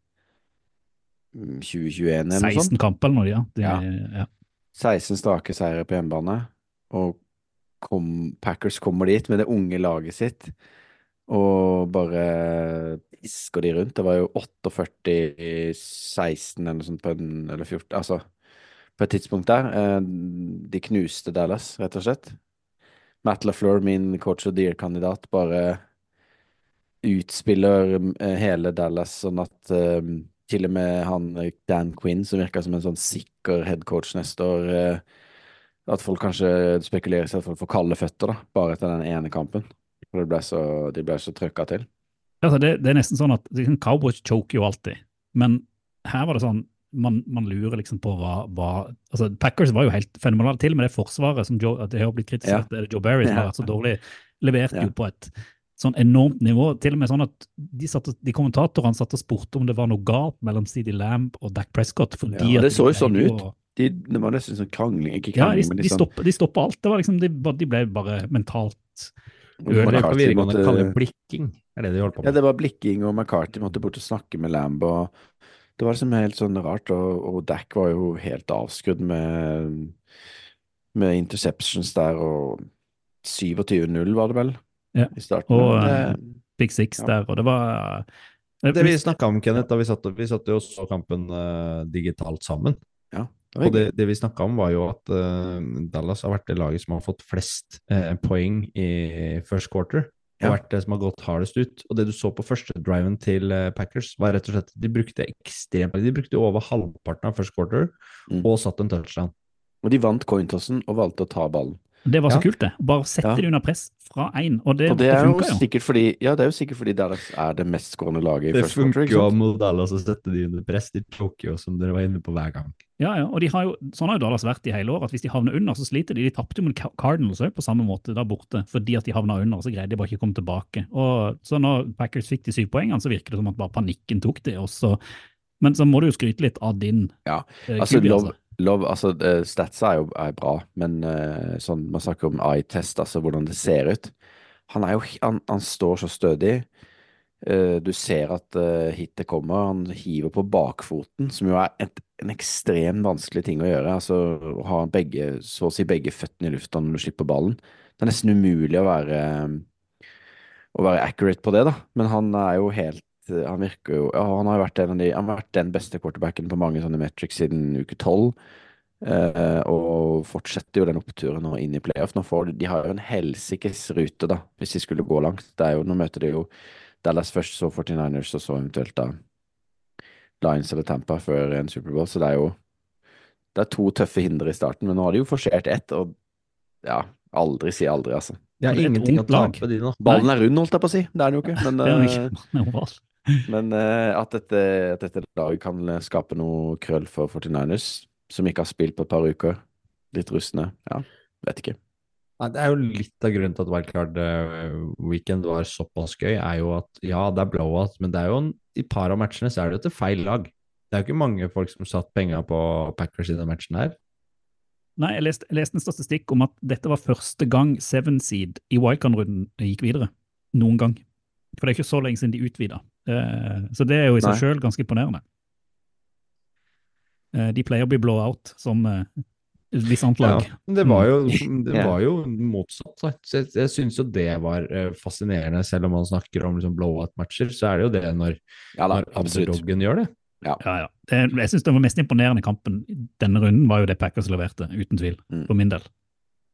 Speaker 3: mm, 2021 eller noe sånt.
Speaker 1: 16 kamper eller noe, ja. Det,
Speaker 3: Ja.
Speaker 1: ja.
Speaker 3: 16 strake seire på hjemmebane, og kom, Packers kommer dit med det unge laget sitt, og bare pisker de rundt. Det var jo 48-16 eller noe sånt på en, eller 14, altså på et tidspunkt der. Eh, De knuste Dallas, rett og slett. Matt LaFleur, min coach og deer-kandidat, bare utspiller eh, hele Dallas sånn at eh, til og med han Dan Quinn, som virka som en sånn sikker headcoach neste år At folk kanskje spekulerer seg at folk får kalde føtter, da, bare etter den ene kampen. For det ble så, de ble så trøkka til.
Speaker 1: Altså, det, det er nesten sånn at liksom, Cowboys choker jo alltid, men her var det sånn man, man lurer liksom på hva, hva altså Packers var jo helt fenomenale, til og med det forsvaret som Joe, det har blitt kritisert, er Joe Barry som
Speaker 3: Ja.
Speaker 1: har vært så dårlig, leverte
Speaker 3: Ja.
Speaker 1: jo på et sånn enormt nivå. Til og med sånn at de, satte, de kommentatorene satt og spurte om det var noe galt mellom CD Lamb og Dak Prescott. fordi
Speaker 3: Ja, det så jo sånn ut. De, det var nesten sånn krangling, ikke
Speaker 1: Ja, de,
Speaker 3: krangling, men
Speaker 1: de,
Speaker 3: litt sånn
Speaker 1: stoppa, de stoppa alt. Det var liksom, de, de ble bare mentalt
Speaker 2: Det på videregående
Speaker 3: måtte-
Speaker 2: kaller kalle blikking. er det de holder på
Speaker 3: Ja, det var blikking, og McCarthy måtte bort og snakke med Lamb, og det var liksom helt sånn rart, og, og Dak var jo helt avskrudd med, med interceptions der, og 27-0 var det vel
Speaker 1: Ja,
Speaker 3: i starten.
Speaker 1: og,
Speaker 3: det,
Speaker 1: eh, Big Six
Speaker 3: Ja.
Speaker 1: der, og det var
Speaker 2: Det vi snakka om, Kenneth, da vi satt, vi satt jo og så kampen uh, digitalt sammen.
Speaker 3: ja, det
Speaker 2: Og det, det vi snakka om, var jo at uh, Dallas har vært det laget som har fått flest uh, poeng i first quarter. Og
Speaker 3: Ja.
Speaker 2: vært det som har gått hardest ut. Og det du så på første driven til uh, Packers, var rett og slett at de brukte ekstremt De brukte over halvparten av first quarter
Speaker 3: Mm.
Speaker 2: og satt en touchdown.
Speaker 3: Og de vant cointossen og valgte å ta ballen.
Speaker 1: Det var så
Speaker 2: Ja.
Speaker 1: kult, det. Bare sette
Speaker 3: Ja.
Speaker 1: det under press fra én, og det,
Speaker 3: Og det
Speaker 1: det
Speaker 3: er
Speaker 1: funka jo.
Speaker 3: sikkert fordi Ja, det er jo sikkert fordi Dallas er det mestskårende laget i
Speaker 2: Det
Speaker 3: first quarter,
Speaker 2: funker jo
Speaker 3: sant?
Speaker 2: mot Dallas å sette de under press. De plukker jo, som dere var inne på hver gang.
Speaker 1: Ja, ja, og de har jo, sånn har jo Dallas vært i hele år, at hvis de havner under, så sliter de. De tapte jo mot Cardinals òg på samme måte der borte, fordi at de havna under, så greide de bare ikke å komme tilbake. Og så når Packers fikk de syv poengene, så virker det som at bare panikken tok det. Og så, men så må du jo skryte litt av din
Speaker 3: Ja,
Speaker 1: eh,
Speaker 3: Altså,
Speaker 1: Kubi,
Speaker 3: love, love, altså eh, statsa er jo er bra, men eh, sånn, man snakker om eye-test, altså hvordan det ser ut. Han jo, han, han står så stødig. Du ser at hitet kommer. Han hiver på bakfoten, som jo er et, en ekstremt vanskelig ting å gjøre. Altså å ha begge, så å si begge føttene i lufta når du slipper ballen. Det er nesten umulig å være å være accurate på det, da. Men han er jo helt Han virker jo ja, Han har jo vært en av de Han har vært den beste quarterbacken på mange sånne metrics siden uke tolv. eh, og fortsetter jo den oppturen nå inn i playoff. Nå får de, de har jo en helsikes rute, da, hvis de skulle gå langt. Det er jo, nå møter de jo Dallas først, så 49ers, og så eventuelt da Lions eller Tampa før en Superbowl. Så det er jo Det er to tøffe hindre i starten, men nå har de jo forsert ett, og ja, aldri si aldri, altså.
Speaker 2: De har
Speaker 1: Det er
Speaker 2: ingenting å tape, de nå.
Speaker 3: Ballen er rund, holdt jeg på å si. Det er den jo ikke. Men,
Speaker 1: Det er jo
Speaker 3: eh,
Speaker 1: ikke.
Speaker 3: Men uh, at, dette, at dette laget kan eh, skape noe krøll for 49ers, som ikke har spilt på et par uker, litt rustne, ja, vet ikke.
Speaker 2: Nei, det er jo litt av grunnen til at Wildcard eh, Weekend var såpass gøy, er jo at ja, det er blowout, men det er jo en, i par av matchene så er det jo til feil lag. Det er jo ikke mange folk som satt penger på Packers i den matchen her.
Speaker 1: Nei, jeg leste, jeg leste en statistikk om at dette var første gang seven seed i wildcard-runden gikk videre. Noen gang. For det er ikke så lenge siden de utvida. Eh, så det er jo i seg sjøl ganske imponerende. Eh, de pleier å bli blowout som eh, visse annet lag.
Speaker 2: Ja, det var jo, det var jo motsatt. Så jeg, jeg syns jo det var fascinerende, selv om man snakker om liksom blowout-matcher, så er det jo det når,
Speaker 3: Ja da,
Speaker 2: når gjør det.
Speaker 1: Ja, ja. Det, jeg syns den mest imponerende kampen denne runden var jo det Packers leverte, uten tvil.
Speaker 3: Mm.
Speaker 1: For min del.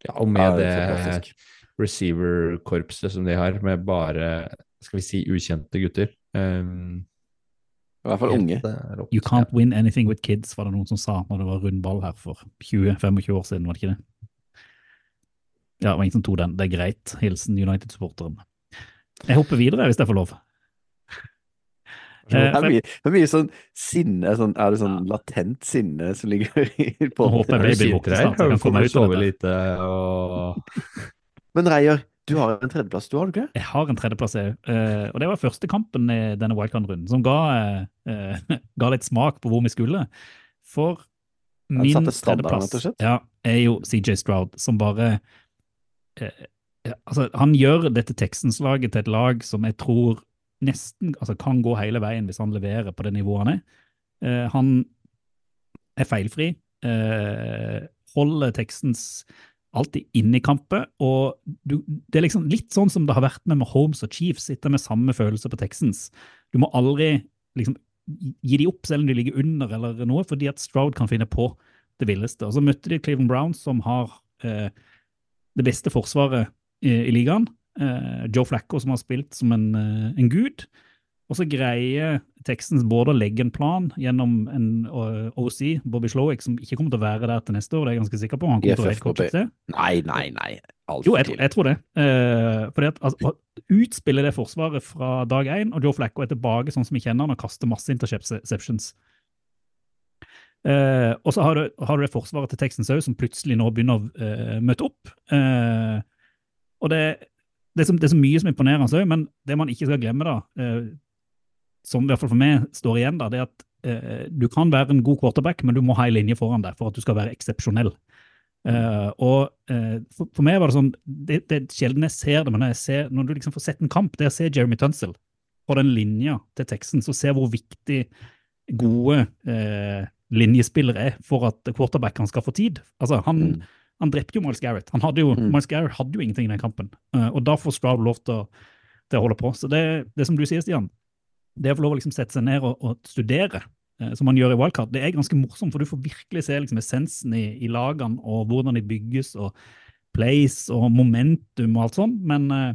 Speaker 2: Ja, og
Speaker 3: Ja,
Speaker 2: med
Speaker 3: det er
Speaker 2: det receiver-korpset som de har, med bare skal vi si ukjente gutter. Um,
Speaker 3: I hvert fall unge.
Speaker 2: eh, rått.
Speaker 1: You can't win anything with kids, var det noen som sa når det var rund ball her for 20-25 år siden, var det ikke det? Ja, det var ingen som tok den. Det er greit. Hilsen United-supporteren. Jeg hopper videre, hvis jeg får lov.
Speaker 3: Det
Speaker 1: Eh,
Speaker 3: er mye, det er mye sånn sinne, sånn, er det sånn latent sinne som ligger i
Speaker 1: Nå håper
Speaker 2: Er
Speaker 1: jeg
Speaker 2: blir
Speaker 1: babyen våkner snart, så jeg kan komme
Speaker 2: du
Speaker 1: ut av dette.
Speaker 2: lite og
Speaker 3: Men Reier, du har en tredjeplass, du har du ikke?
Speaker 1: Jeg har en tredjeplass, jeg. Eh, og det var første kampen i denne wildcard-runden, som ga, eh, ga litt smak på hvor vi skulle. For min tredjeplass ja, er jo CJ Stroud, som bare eh, altså, Han gjør dette Texans-laget til et lag som jeg tror nesten altså, kan gå hele veien hvis han leverer på det nivået han er. Uh, han er feilfri, Uh, holder Texans alltid inn i kamper, og du, det er liksom litt sånn som det har vært med Mahomes og Chiefs, sitter med samme følelse på Texans. Du må aldri liksom gi de opp selv om de ligger under eller noe, fordi at Stroud kan finne på det villeste. Og så møtte de Cleveland Browns, som har eh, det beste forsvaret i, i ligaen. Eh, Joe Flacco, som har spilt som en, eh, en gud. Og så greier Texans både å legge en plan gjennom en eh, OC, Bobby Slowick, som ikke kommer til å være der til neste år, det er jeg ganske sikker på. Han kommer til å være.
Speaker 3: Nei, nei, nei. Alt
Speaker 1: Jo, jeg, tror- jeg tror det. Eh, fordi at altså, Utspiller det forsvaret fra dag én, og Joe Flacco er tilbake sånn som vi kjenner han, og kaster masse interceptions. Eh, og så har du, har du det forsvaret til Texans òg, som plutselig nå begynner å eh, møte opp. Eh, og det, det, er så, det er så mye som imponerer men det man ikke skal glemme, da, eh, som i hvert fall for meg står igjen, da, det er at eh, du kan være en god quarterback, men du må ha en linje foran deg for at du skal være eksepsjonell. Eh, og eh, for, for meg var det sånn det, det er sjelden jeg ser det, men når, jeg ser, når du liksom får sett en kamp der jeg ser Jeremy Tunsil på den linja til teksten, så ser hvor viktig gode eh, linjespillere er for at quarterbackene skal få tid. Altså, han,
Speaker 3: Mm.
Speaker 1: han drepte jo Miles Garrett. Han hadde jo,
Speaker 3: Mm.
Speaker 1: Miles Garrett hadde jo ingenting i den kampen, eh, og da får Stroud lov til å, til å holde på. Så det, det som du sier, Stian, det å få lov å liksom sette seg ned og, og studere, eh, som man gjør i Wildcard, det er ganske morsomt, for du får virkelig se liksom essensen i, i lagene og hvordan de bygges, og place og momentum og alt sånt. Men eh,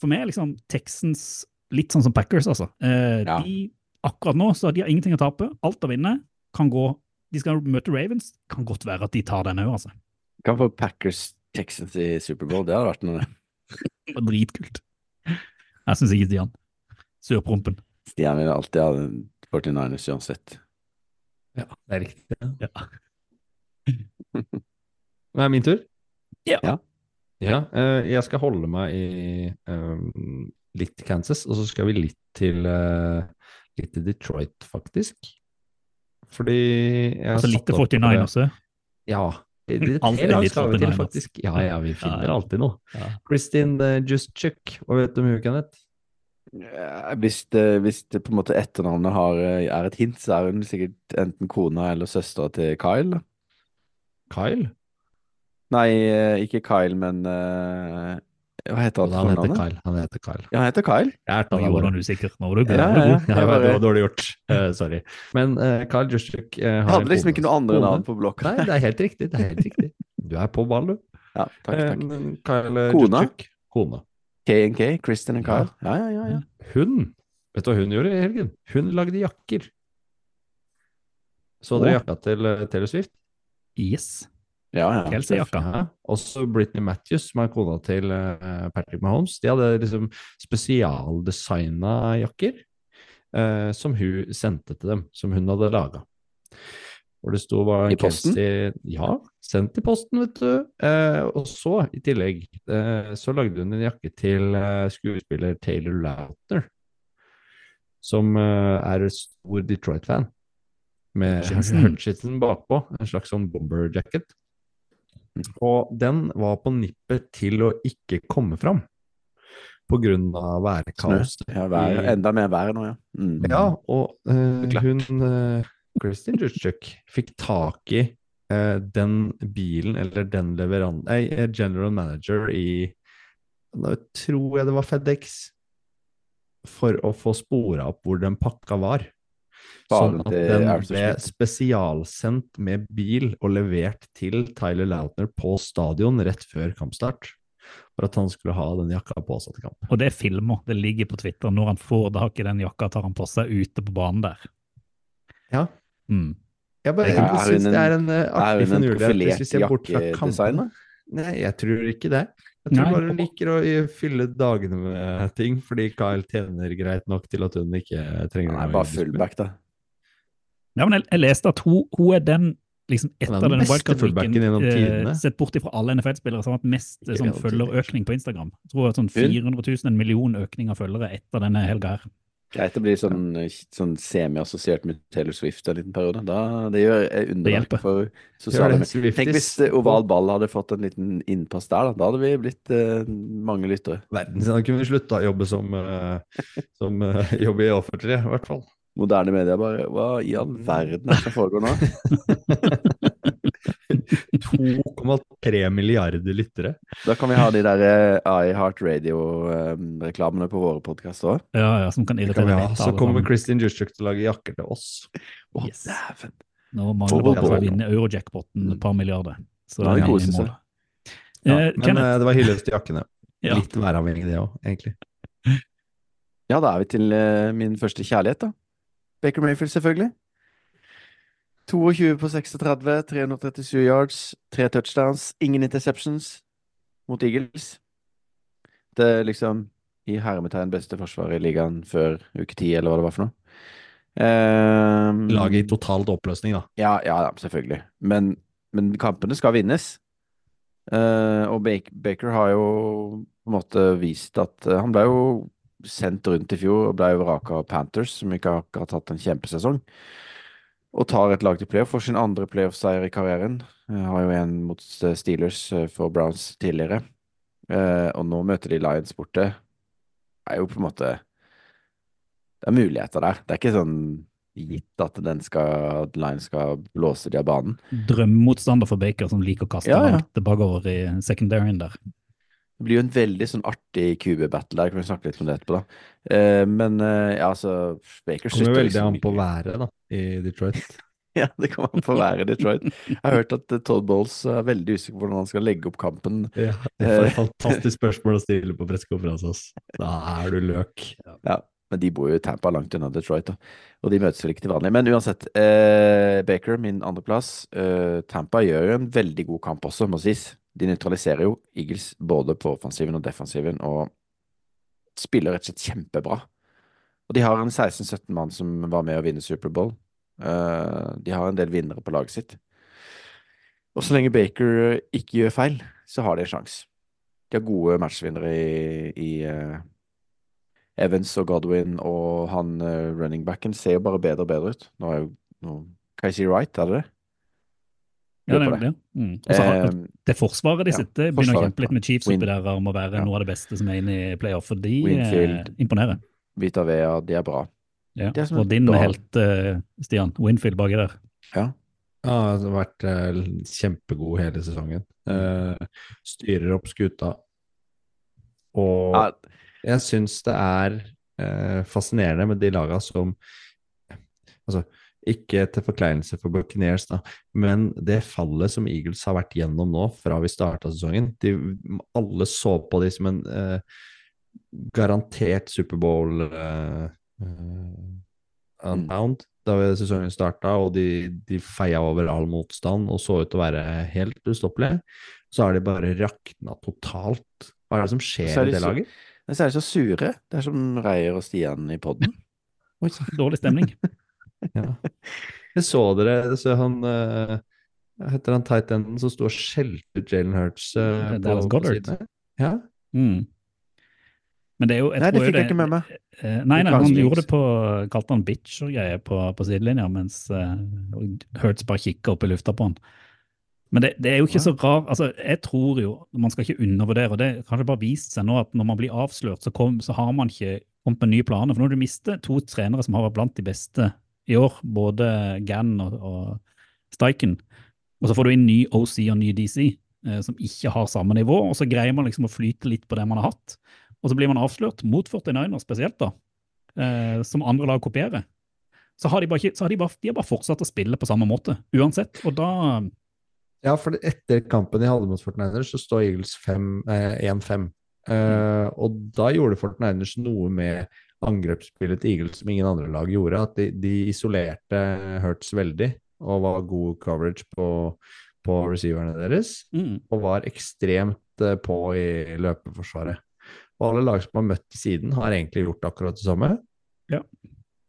Speaker 1: for meg er liksom Texans litt sånn som Packers, altså. Eh,
Speaker 3: Ja.
Speaker 1: De, akkurat nå så de har ingenting å tape, alt å vinne. Kan gå, de skal møte Ravens, kan godt være at de tar den òg, altså.
Speaker 3: Kan få Packers Texans i Superbowl, det hadde vært noe.
Speaker 1: Dritkult. Jeg syns ikke Stian. Surprompen.
Speaker 3: Stian vil alltid ha 49ers uansett.
Speaker 2: Ja, det er riktig.
Speaker 1: Ja.
Speaker 2: Det er min tur?
Speaker 1: Ja.
Speaker 3: Ja.
Speaker 2: Ja, uh, jeg skal holde meg i eh, litt Kansas, og så skal vi litt til, uh, litt til Detroit, faktisk. Fordi jeg
Speaker 1: Altså litt til 49 også.
Speaker 2: Ja. Det, det,
Speaker 1: Alt
Speaker 2: det
Speaker 1: er litt
Speaker 2: skal vi til,
Speaker 1: 49ers.
Speaker 2: faktisk. Ja, ja, vi finner
Speaker 1: Ja, ja.
Speaker 2: alltid noe.
Speaker 1: Ja.
Speaker 2: Kristin uh, Justchuk, hva vet du om hun, Kenneth?
Speaker 3: Ja, Hvis det, hvis det på en måte etternavnet har, eh, er et hint, så er hun sikkert enten kona eller søstera til Kyle.
Speaker 2: Kyle?
Speaker 3: Nei, eh, ikke Kyle, men uh, Hva heter han?
Speaker 2: Han heter? Kyle. Han heter Kyle.
Speaker 3: Ja, han heter Kyle.
Speaker 2: Jeg er
Speaker 1: Nå gjorde han usikker. Nå var du god.
Speaker 3: Ja, ja, ja.
Speaker 2: Det var dårlig gjort. Uh, sorry. Men uh, Kyle Justchuk uh,
Speaker 3: har hadde liksom ikke noe andre navn på blokka.
Speaker 2: Nei, det er helt riktig. Det er helt riktig. Du er på ball, du.
Speaker 3: Ja, takk,
Speaker 2: Eh,
Speaker 3: takk.
Speaker 2: Kyle eh,
Speaker 3: Kona?
Speaker 2: Justchuk, kone.
Speaker 3: K&K, Kristin og Kyle. Ja, ja, ja. ja.
Speaker 2: Hun, vet du hva hun gjorde i helgen? Hun lagde jakker. Så dere jakka til uh, Taylor Swift?
Speaker 1: Yes.
Speaker 3: ja, ja.
Speaker 1: Kelsey-jakka.
Speaker 2: Ja. Også Britney Matthews, som er kona til eh, Patrick Mahomes. De hadde liksom spesialdesigna jakker eh, som hun sendte til dem, som hun hadde laga. Hvor det sto hva
Speaker 3: I posten?
Speaker 2: Kelsey Ja, sendt i posten, vet du. Eh, og så, i tillegg, eh, så lagde hun en jakke til eh, skuespiller Taylor Lautner, som eh, er stor Detroit-fan. Med.
Speaker 1: Hutchinson
Speaker 2: bakpå, en slags sånn bomber jacket. Og den var på nippet til å ikke komme fram av værkaos.
Speaker 3: Ja, vær, enda mer vær nå, ja. Mm.
Speaker 2: Ja, og eh, hun uh, Kristin Jutschuk fikk tak i eh, den bilen, eller den leveran... Nei, eh, general manager i Nå tror jeg det var FedEx, for å få spora opp hvor den pakka var. Sånn at den ble spesialsendt med bil og levert til Tyler Lautner på stadion rett før kampstart. For at han skulle ha den jakka på seg til kamp.
Speaker 1: Og det er filmer. Det ligger på Twitter. Når han får tak i den jakka, tar han på seg ute på banen der.
Speaker 2: Ja.
Speaker 1: Mm.
Speaker 2: Jeg bare jeg
Speaker 3: en-
Speaker 2: det er en eh, artig finurlighet hvis vi ser bort fra kampene. Nei, jeg tror ikke det. Jeg tror
Speaker 1: Nei.
Speaker 2: bare hun liker å eh, fylle dagene med ting, fordi Kyle tjener greit nok til at hun ikke trenger Nei,
Speaker 3: bare fullback, da.
Speaker 1: Ja, men jeg, jeg leste at hun, hun er den liksom
Speaker 2: er
Speaker 1: etter
Speaker 2: den
Speaker 1: den
Speaker 2: beste
Speaker 1: wildcard-weeken,
Speaker 2: fullbacken gjennom tidene.
Speaker 1: eh, sett bort ifra alle NFL-spillere som har hatt mest sånn, følgerøkning på Instagram. Jeg tror det er sånn 400 000, en million økning av følgere etter denne helga her.
Speaker 3: Greit å bli sånn, sånn semi-assosiert med Taylor Swift en liten periode. Da, det gjør eh, underverk for sosiale medier. Tenk hvis eh, Oval Ball hadde fått en liten innpass der, da. Da hadde vi blitt eh, mange lyttere.
Speaker 2: Verden da kunne vi slutta å jobbe som, eh, som eh, jobbe i offentlig, i hvert fall.
Speaker 3: Moderne medier bare Hva i all verden er det som foregår nå?
Speaker 2: 2,3 milliarder lyttere.
Speaker 3: Da kan vi ha de der eh, iHeart Radio-reklamene på våre podkaster òg.
Speaker 1: Ja, ja, som kan irritere
Speaker 2: kan ha. Så kommer. Kristin Juszczyk til å lage jakker til oss.
Speaker 3: Å,
Speaker 1: Yes.
Speaker 3: dæven.
Speaker 1: Nå mangler bare å vinne eurojackpoten et par milliarder. Så det
Speaker 3: det
Speaker 1: er
Speaker 3: koser
Speaker 1: i
Speaker 3: seg.
Speaker 1: mål.
Speaker 2: Ja,
Speaker 1: Eh,
Speaker 2: men
Speaker 1: Kenneth,
Speaker 2: eh, det var hyllest til jakkene.
Speaker 1: Ja.
Speaker 2: Litt væravhengig det òg, egentlig.
Speaker 3: Ja, da er vi til eh, min første kjærlighet, da. Baker Mayfield, selvfølgelig. 22 på 36, 337 yards, tre touchdowns, ingen interceptions mot Eagles. Det er liksom i hermetegn beste forsvaret i ligaen før uke 10, eller hva det var for noe. Um,
Speaker 2: Laget i totalt oppløsning, da.
Speaker 3: Ja, ja, ja, selvfølgelig. Men, men kampene skal vinnes. Uh, og Baker har jo på en måte vist at uh, Han ble jo sendt rundt i fjor og ble vraka av Panthers, som ikke akkurat har hatt en kjempesesong. Og tar et lag til playoff. Får sin andre playoff-seier i karrieren. Jeg har jo en mot eh, Steelers eh, for Browns tidligere. Eh, og nå møter de Lions borte. Det er jo på en måte Det er muligheter der. Det er ikke sånn gitt at den skal, at Lions skal blåse de av banen.
Speaker 1: Drømmemotstander for Baker, som liker å kaste
Speaker 3: Ja, ja.
Speaker 1: langt bakover i secondaryen der.
Speaker 3: Det blir jo en veldig sånn artig QB-battle der. Kan vi snakke litt om det etterpå, da. Eh, men uh, ja, altså Baker
Speaker 2: Kommer veldig
Speaker 3: liksom
Speaker 2: an på været da, i Detroit.
Speaker 3: Ja, det kommer an på været i Detroit. Jeg har hørt at eh, Todd Bowles er veldig usikker på hvordan han skal legge opp kampen.
Speaker 2: Ja, det er et fantastisk spørsmål å stille på pressekonferanse. Da er du løk.
Speaker 3: Ja, men de bor jo i Tampa, langt unna Detroit, da. Og de møtes vel ikke til vanlig. Men uansett, eh, Baker, min andreplass. Eh, Tampa gjør jo en veldig god kamp også, må sies. De nøytraliserer jo Eagles både på offensiven og defensiven, og spiller rett og slett kjempebra. Og de har en 16-17 mann som var med å vinne Superbowl. Uh, de har en del vinnere på laget sitt. Og så lenge Baker eh, ikke gjør feil, så har de en sjanse. De har gode matchvinnere i, i uh, Evans og Godwin, og han uh, running backen ser jo bare bedre og bedre ut. Nå er jo nå, Wright, er det det?
Speaker 1: Ja,
Speaker 3: på
Speaker 1: det. Mm. Har,
Speaker 3: Eh,
Speaker 1: det forsvaret de
Speaker 3: ja,
Speaker 1: sitter, begynner å kjempe litt med Chiefs oppi der om å være
Speaker 3: Ja.
Speaker 1: noe av det beste som er inne i playoff, for de eh,
Speaker 3: Winfield.
Speaker 1: imponerer.
Speaker 3: Vita Vea, de er bra.
Speaker 1: Ja.
Speaker 3: Det er som
Speaker 1: Og din
Speaker 3: bra-
Speaker 1: helt, eh, Stian, Winfield baki der.
Speaker 3: Ja.
Speaker 2: Ja, det har vært eh, kjempegod hele sesongen. Eh, styrer opp skuta. Og jeg syns det er eh, fascinerende med de laga som Altså, ikke til forkleinelse for Buccaneers, da, men det fallet som Eagles har vært gjennom nå, fra vi starta sesongen de, Alle så på de som en eh, garantert Superbowl eh, unbound da sesongen starta, og de, de feia over all motstand og så ut til å være helt ustoppelige. Så har de bare rakna totalt. Hva er det som skjer
Speaker 3: de
Speaker 2: i det laget?
Speaker 3: Så, så er de så sure. Det er som Reier og Stian i podden.
Speaker 1: Dårlig stemning.
Speaker 2: Ja. Jeg så dere så han uh, Heter han tight enden som sto og skjelte ut Jalen Hurts uh,
Speaker 1: Dallas Goddard.
Speaker 2: Ja.
Speaker 1: Mm. Men det er jo
Speaker 3: Nei, det fikk jeg ikke med meg.
Speaker 1: Eh, nei, nei, han gjorde det på Kalte han bitch og greier på, på sidelinja, mens uh, Hurts bare kikka opp i lufta på han. Men det, det er jo ikke så rart altså Jeg tror jo, Man skal ikke undervurdere, og det har kanskje bare vist seg nå at når man blir avslørt, så, kom, så har man ikke kommet med nye planer. For nå har du mistet to trenere som har vært blant de beste i år, både Gann og, og Steichen. Og så får du inn ny OC og ny DC, eh, som ikke har samme nivå, og så greier man liksom å flyte litt på det man har hatt. Og så blir man avslørt, mot 49 spesielt, da, eh, som andre lag kopierer. Så har de bare, ikke, så har de bare, de har bare fortsatt å spille på samme måte, uansett. Og da
Speaker 2: Ja, for etter kampen de hadde mot Fortniners, så står Eagles eh, 1-5. Eh, og da gjorde Fortniners noe med angrepsspillet til Eagles som ingen andre lag gjorde. At de, de isolerte Hurts veldig og var god coverage på, på receiverne deres.
Speaker 1: mm,
Speaker 2: Og var ekstremt eh, på i løpeforsvaret. Og alle lag som har møtt til siden, har egentlig gjort akkurat det samme.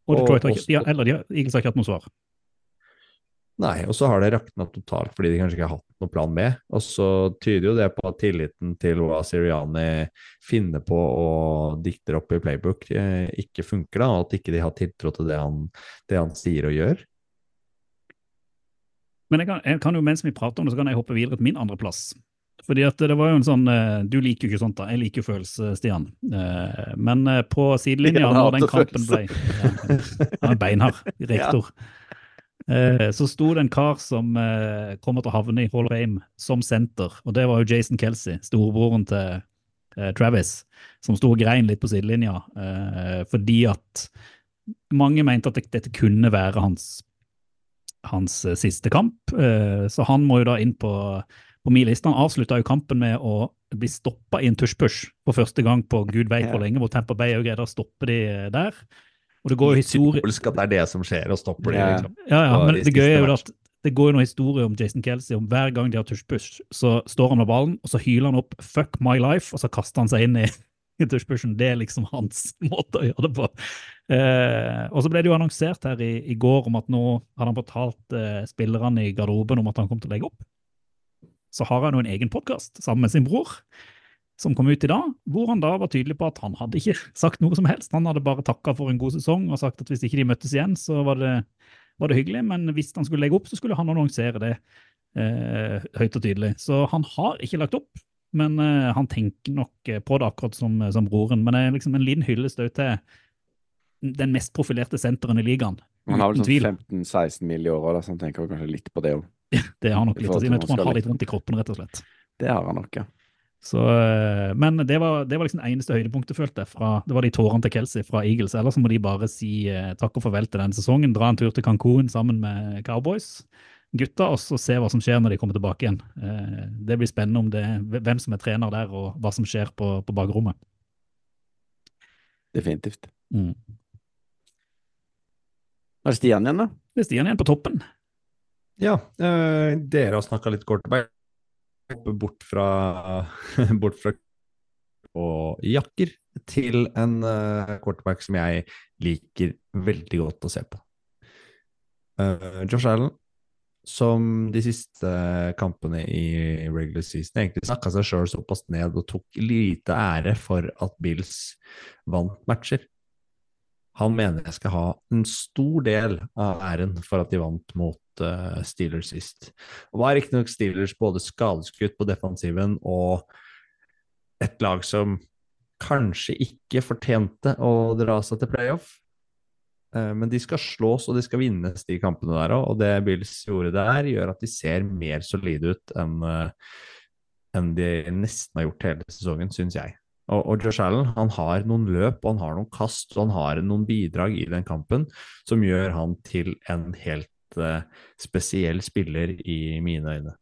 Speaker 1: Og Detroit har ikke, de har, eller de har, Eagles har ikke hatt noe svar.
Speaker 2: Nei, og så har det rakna totalt fordi de kanskje ikke har hatt noe plan B. Og så tyder jo det på at tilliten til hva Siriani finner på og dikter opp i playbook, eh, ikke funker, da, og at ikke de har tiltro til det han, det han sier og gjør.
Speaker 1: Men jeg kan, jeg kan jo, mens vi prater om det, så kan jeg hoppe videre til min andreplass. Fordi at det var jo en sånn eh, Du liker jo ikke sånt, da. Jeg liker jo følelse, Stian. Eh, Men på sidelinja, når den kampen ble ja, Han er beinhard, rektor. Eh, Så sto det en kar som eh, kommer til å havne i Hall of Fame som senter, og det var jo Jason Kelsey, storebroren til eh, Travis, som sto og grein litt på sidelinja eh, fordi at mange mente at dette kunne være hans hans eh, siste kamp. Så han må jo da inn på, på min liste. Han avslutta jo kampen med å bli stoppa i en tush-push for første gang på gud veit hvor lenge, hvor Tampa Bay jo greide å stoppe de der. Og det går jo historie...
Speaker 2: Symbolsk at det er det som skjer, og stopper
Speaker 3: det.
Speaker 2: Liksom.
Speaker 1: Ja, ja, men det gøye er jo at det går jo noen historier om Jason Kelsey om hver gang de har tush-push, så står han med ballen, og så hyler han opp 'fuck my life', og så kaster han seg inn i, i tush-pushen. Det er liksom hans måte å gjøre det på. Eh, og så ble det jo annonsert her i, i går om at nå hadde han fortalt eh, spillerne i garderoben om at han kom til å legge opp. Så har han jo en egen podkast sammen med sin bror, som kom ut i dag, hvor han da var tydelig på at han hadde ikke sagt noe som helst. Han hadde bare takka for en god sesong og sagt at hvis ikke de møttes igjen, så var det var det hyggelig, men hvis han skulle legge opp, så skulle han annonsere det eh, høyt og tydelig. Så han har ikke lagt opp, men eh, han tenker nok eh, på det akkurat som, som broren. Men det er liksom en liten hyllest òg til den mest profilerte senteren i ligaen.
Speaker 3: Han har vel sånn 15-16 mil i året, så han tenker kanskje litt på det òg.
Speaker 1: Det har nok litt å si, men jeg tror han har litt vondt i kroppen, rett og slett.
Speaker 3: Det har han nok, ja.
Speaker 1: Så, eh, men det var, det var liksom det eneste høydepunktet, følte jeg. Fra, det var de tårene til Kelsey fra Eagles. Ellers må de bare si eh, takk og farvel til denne sesongen. Dra en tur til Cancún sammen med Cowboys. Gutta, og så se hva som skjer når de kommer tilbake igjen. Eh, det blir spennende om det, hvem som er trener der, og hva som skjer på, på bakrommet.
Speaker 3: Definitivt.
Speaker 1: Mm.
Speaker 3: Er det Stian igjen, da?
Speaker 1: Det er Stian igjen på toppen.
Speaker 2: Ja, eh, dere har snakka litt quarterback. Bort fra, bort fra og jakker til en uh, quarterback som jeg liker veldig godt å se på. Uh, Josh Allen, som de siste kampene i regular season egentlig snakka seg sjøl såpass ned og tok lite ære for at Bills vant matcher. Han mener jeg skal ha en stor del av æren for at de vant mot uh, Steelers sist. Og var riktignok Steelers både skadeskutt på defensiven og et lag som kanskje ikke fortjente å dra seg til playoff. Eh, Men de skal slås, og de skal vinnes, de kampene der òg. Og det Bills gjorde der, gjør at de ser mer solide ut enn eh, enn de nesten har gjort hele sesongen, syns jeg. Og, og Josh Allen han har noen løp, og han har noen kast, og han har noen bidrag i den kampen som gjør han til en helt uh, spesiell spiller i mine øyne.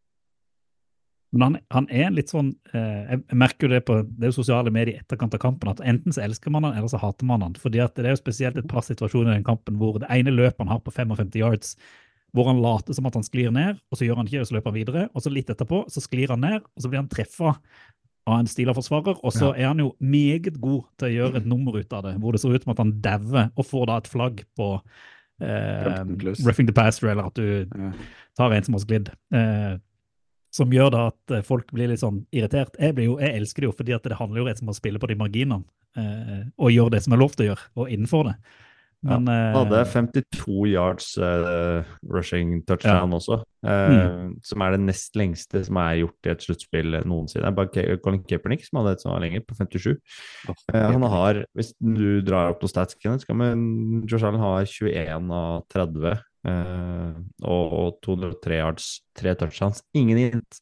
Speaker 1: Men han, han er litt sånn eh, Jeg merker jo det på det er jo sosiale medier i etterkant av kampen, at enten så elsker man han, eller så hater man han. fordi at det er jo spesielt et par situasjoner i den kampen hvor det ene løpet han har på 55 yards, hvor han later som at han sklir ned, og så gjør han ikke det, så løper han videre. Og så litt etterpå så sklir han ned, og så blir han treffa av en Steeler-forsvarer, og så er han jo meget god til å gjøre et nummer ut av det, hvor det ser ut som at han dauer, og får da et flagg på eh,
Speaker 3: Roughing the
Speaker 1: passer, eller at du
Speaker 3: Ja.
Speaker 1: tar en som har sklidd. Eh, som gjør da at eh, folk blir litt sånn irritert. Jeg, blir jo, jeg elsker det jo fordi at det handler jo rett som å spille på de marginene, eh, og gjøre det som er lov til å gjøre, og innenfor det. Men
Speaker 2: Han hadde
Speaker 1: eh,
Speaker 2: 52 yards uh, rushing touchdown også, eh, som er det nest lengste som er gjort i et sluttspill noensinne. Det bare Ke- Colin Kaepernick som hadde et som var lenger, på 57. Uh, han har, hvis du drar opp noen stats, Kenneth, skal man, Josh Allen har 21 av 30 eh, og, og 203 yards, tre touchdowns, ingen hint.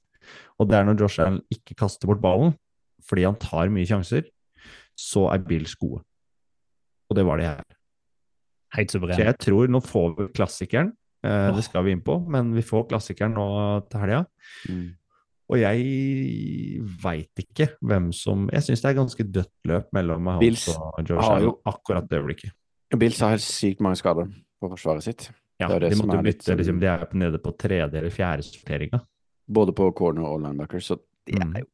Speaker 2: Og det er når Josh Allen ikke kaster bort ballen, fordi han tar mye sjanser, så er Bills gode. Og det var de her.
Speaker 1: Helt
Speaker 2: Så jeg tror nå får vi klassikeren. Eh. Det skal vi inn på, men vi får klassikeren nå til helga.
Speaker 3: Mm.
Speaker 2: Og jeg veit ikke hvem som Jeg syns det er ganske dødt løp mellom Mahomes
Speaker 3: Bills
Speaker 2: og Joe
Speaker 3: jo-
Speaker 2: akkurat det øyeblikket.
Speaker 3: Bills har helt sykt mange skader på forsvaret sitt.
Speaker 2: Ja,
Speaker 3: Det det
Speaker 2: de måtte
Speaker 3: er litt sånn-
Speaker 2: liksom, de er jo nede på tredje eller fjerde sorteringa.
Speaker 3: Både på corner og linebacker, så det
Speaker 2: Mm.
Speaker 3: er jo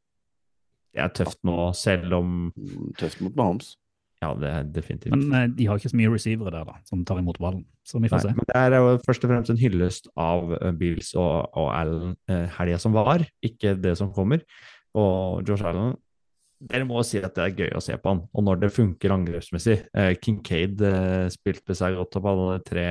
Speaker 2: Det er tøft nå, selv om
Speaker 3: tøft mot Mahomes.
Speaker 2: Ja, det er definitivt.
Speaker 1: Men eh, de har ikke så mye receivere der da, som tar imot ballen, så vi får
Speaker 2: Nei,
Speaker 1: se.
Speaker 2: men det er jo først og fremst en hyllest av eh, Bills og, og Allen eh, helga som var, ikke det som kommer. Og Josh Allen Dere må si at det er gøy å se på han, og når det funker angrepsmessig. Eh, Kincaid eh, spilte seg godt opp, hadde tre,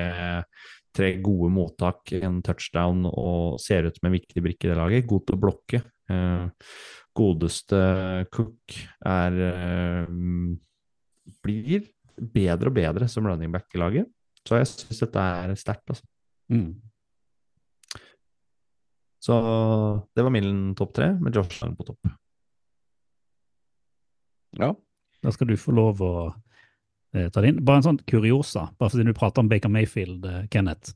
Speaker 2: tre gode mottak, en touchdown og ser ut som en viktig brikke i det laget. God til å blokke. Eh, godeste Cook er eh, blir bedre og bedre som running back i laget. Så jeg syns dette er sterkt, altså.
Speaker 1: Mm.
Speaker 2: Så det var min topp tre, med Josh Lang på topp.
Speaker 3: Ja.
Speaker 1: Da skal du få lov å eh, ta det inn. Bare en sånn kuriosa, bare fordi du prater om Baker Mayfield, eh, Kenneth.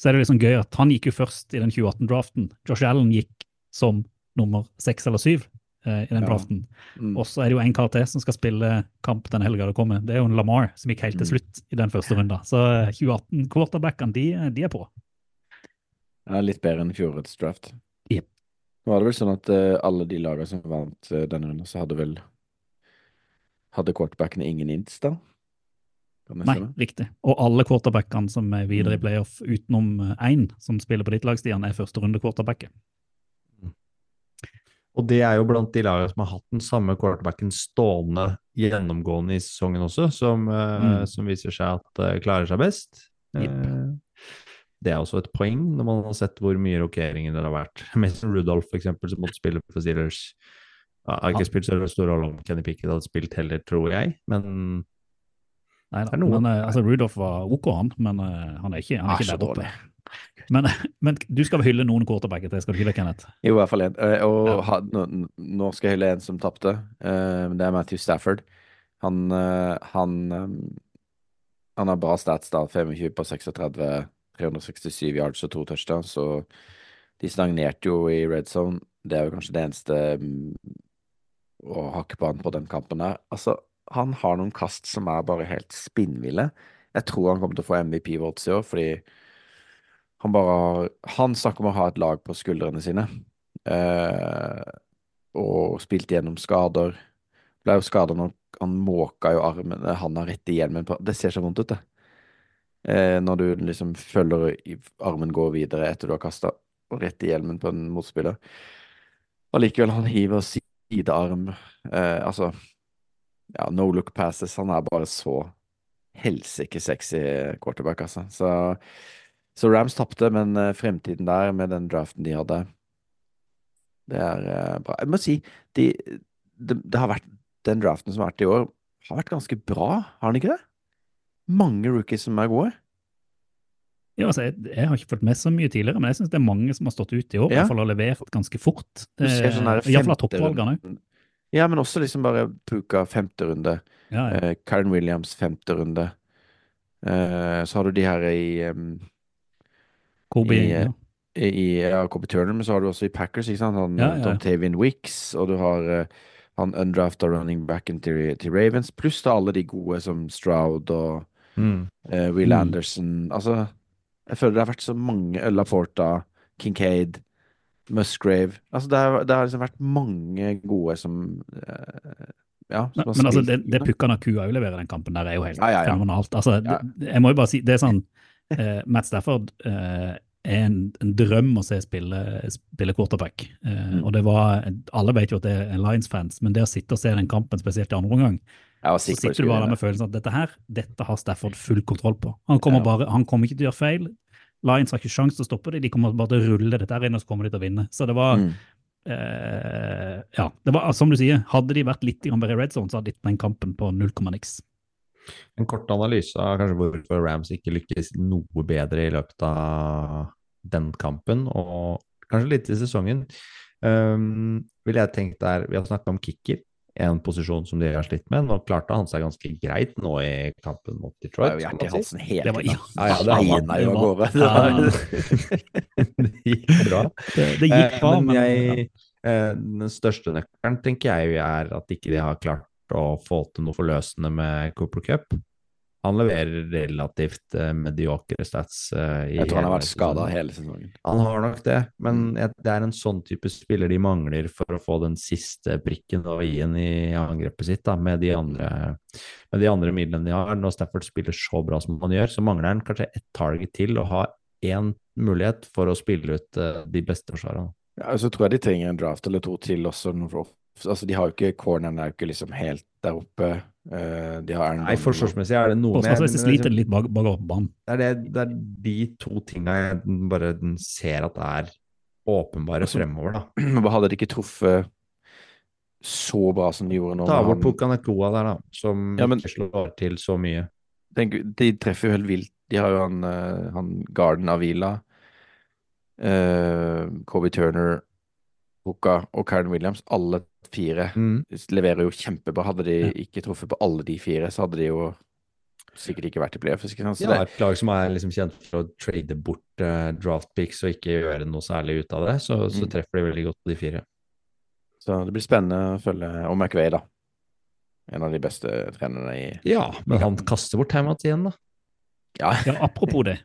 Speaker 1: Så er det liksom gøy at han gikk jo først i den 2018-draften. Josh Allen gikk som nummer seks eller syv eh, i den
Speaker 3: Ja.
Speaker 1: draften.
Speaker 3: Mm.
Speaker 1: Og så er det jo en kar til som skal spille kamp den helga det kommer. Det er jo en Lamar som gikk helt til slutt i den første runden. Så eh, 2018-quarterbackene, de, de er på.
Speaker 3: Ja, litt bedre enn fjorårets draft. Yep. Var det vel sånn at uh, alle de lagene som vant uh, denne runden, så hadde vel Hadde quarterbackene ingen ints, da?
Speaker 1: Nei, riktig. Og alle quarterbackene som er videre i
Speaker 3: Mm.
Speaker 1: playoff, utenom eh, én som spiller på ditt lag, Stian, er første runde quarterbacker.
Speaker 2: Og det er jo blant de lagene som har hatt den samme quarterbacken stående gjennomgående i sesongen også, som, eh,
Speaker 1: Mm.
Speaker 2: som viser seg at uh, klarer seg best.
Speaker 1: Yep.
Speaker 2: Eh, det er også et poeng når man har sett hvor mye rokeringer det har vært. Mason Rudolph, for eksempel, som måtte spille for Steelers. Ja, har ikke spilt så stor rolle om Kenny Pickett hadde spilt heller, tror jeg, men
Speaker 1: Nei da. Altså, Rudolph var OK, han, men uh, han er ikke, han er ikke der oppe. Men, men du skal hylle noen quarterbacker til, skal du ikke det, Kenneth?
Speaker 3: Jo, i hvert fall én. Og
Speaker 1: Ja.
Speaker 3: ha, nå, skal jeg hylle en som tapte. Eh, det er Matthew Stafford. Han, eh, han, eh, han har bra stats, da. 25 på 36, 367 yards og to touchdowns. Så de stagnerte jo i red zone. Det er jo kanskje det eneste mm, å hakke på han på den kampen der. Altså, han har noen kast som er bare helt spinnville. Jeg tror han kommer til å få MVP-votes i år, fordi han bare har Han snakker om å ha et lag på skuldrene sine. Eh, og spilt gjennom skader. Ble jo skada når han måka jo armen handa rett i hjelmen Det ser så vondt ut, det. Eh, når du liksom følger armen går videre etter du har kasta, rett i hjelmen på en motspiller. Allikevel, han hiver sidearm. Eh, altså Ja, no look passes. Han er bare så helsike sexy quarterback, altså. Så så Rams tapte, men eh, fremtiden der, med den draften de hadde, det er eh, bra. Jeg må si, de, de, det har vært, den draften som har vært i år, har vært ganske bra, har den ikke det? Mange rookies som er gode.
Speaker 1: Ja, altså, jeg, jeg har ikke fulgt med så mye tidligere, men jeg syns det er mange som har stått ut i år,
Speaker 3: Ja.
Speaker 1: hvert fall har levert ganske fort.
Speaker 3: Ser sånn
Speaker 1: Iallfall av toppvalgene.
Speaker 3: Ja, men også liksom bare Puka femte runde,
Speaker 1: Ja, ja.
Speaker 3: eh, Karen Williams femte runde. Eh, så har du de her i em,
Speaker 1: Kobe,
Speaker 3: i, eh,
Speaker 1: ja.
Speaker 3: i, i ja, Kobe Turner, men så har du også i Packers, ikke sant? Han,
Speaker 1: Ja, ja.
Speaker 3: Dontavian Wicks, og du har uh, han undrafta running backen til, til Ravens, pluss da alle de gode som Stroud og
Speaker 2: mm.
Speaker 3: uh, Will
Speaker 1: Mm.
Speaker 3: Anderson. Altså, jeg føler det har vært så mange Ølla Forta, Kincaid, Musgrave Altså, det har, det har liksom vært mange gode som uh, Ja,
Speaker 1: Men, men altså, det, det av kua leverer den kampen der, er jo helt fenomenalt. Altså, jeg må jo bare si, det er sånn eh, Matt Stafford eh, er en, en drøm å se spille, spille quarterback. Eh,
Speaker 3: Mm.
Speaker 1: Og det var Alle vet jo at det er Lions-fans, men det å sitte og se den kampen, spesielt i andre omgang, så sitter du bare der med følelsen at dette her, dette har Stafford full kontroll på. Han kommer,
Speaker 3: Ja.
Speaker 1: bare, han kommer ikke til å gjøre feil. Lions har ikke sjanse til å stoppe det, de kommer bare til å rulle dette her inn, og så kommer de til å vinne. Så det var
Speaker 3: Mm.
Speaker 1: eh, Ja, det var som du sier, hadde de vært litt bedre i red zone, så hadde de den kampen på null komma niks.
Speaker 2: En kort analyse av kanskje hvorfor Rams ikke lykkes noe bedre i løpet av den kampen, og kanskje litt i sesongen. Um, vil jeg tenkt der, Vi har snakka om kicker, en posisjon som de har slitt med. Nå klarte han seg ganske greit nå i kampen mot Detroit.
Speaker 3: Det var jo halsen hele
Speaker 1: Det var,
Speaker 3: tiden.
Speaker 1: ja,
Speaker 2: Ja, det har
Speaker 3: jo av gårde.
Speaker 2: Det gikk bra.
Speaker 1: det, det gikk
Speaker 2: Eh,
Speaker 1: bra,
Speaker 2: men
Speaker 1: men,
Speaker 2: jeg, eh, den største nøkkelen tenker jeg er at ikke de har klart å få til noe forløsende med Cooper Cup. Han leverer relativt eh, mediokre stats. eh, i
Speaker 3: Jeg tror han har vært skada hele sesongen.
Speaker 2: Han har nok det, men det er en sånn type spiller de mangler for å få den siste prikken og i-en i angrepet sitt, da, med de andre, med de andre midlene de har. Når Stafford spiller så bra som han gjør, så mangler han kanskje ett target til og ha én mulighet for å spille ut eh, de beste forsvarerne.
Speaker 3: Ja, så tror jeg de trenger en draft eller to til også. for- Altså, de har jo ikke corneren er jo ikke liksom helt der oppe. Uh, de har
Speaker 2: Nei, forsvarsmessig er det noe med
Speaker 1: sliter litt bak- bak på banen.
Speaker 2: Det er, det, det er de to tinga jeg bare ser at er åpenbare
Speaker 3: Altså,
Speaker 2: fremover, da.
Speaker 3: Men hadde de ikke truffet så bra som de gjorde nå
Speaker 2: Ta bort Pukanekoa der, da, som
Speaker 3: Ja, men-
Speaker 2: ikke slår til så mye.
Speaker 3: Tenk, de treffer jo helt vilt. De har jo han, eh, han Garden Avila, uh, Kobe Turner, Buka og Karen Williams. Alle fire
Speaker 2: Mm.
Speaker 3: leverer jo kjempebra. Hadde de ikke truffet på alle de fire, så hadde de jo sikkert ikke vært i playoff. Ikke sant? Så
Speaker 2: Ja,
Speaker 3: det,
Speaker 2: et lag som er liksom kjent for å trade bort uh, draft picks og ikke gjøre noe særlig ut av det, så, så
Speaker 3: Mm.
Speaker 2: treffer de veldig godt på de fire.
Speaker 3: så det blir spennende å følge Og McVay, da. En av de beste trenerne i
Speaker 2: Ja, men han kaster bort timeout igjen, da.
Speaker 3: Ja,
Speaker 1: Ja, apropos det,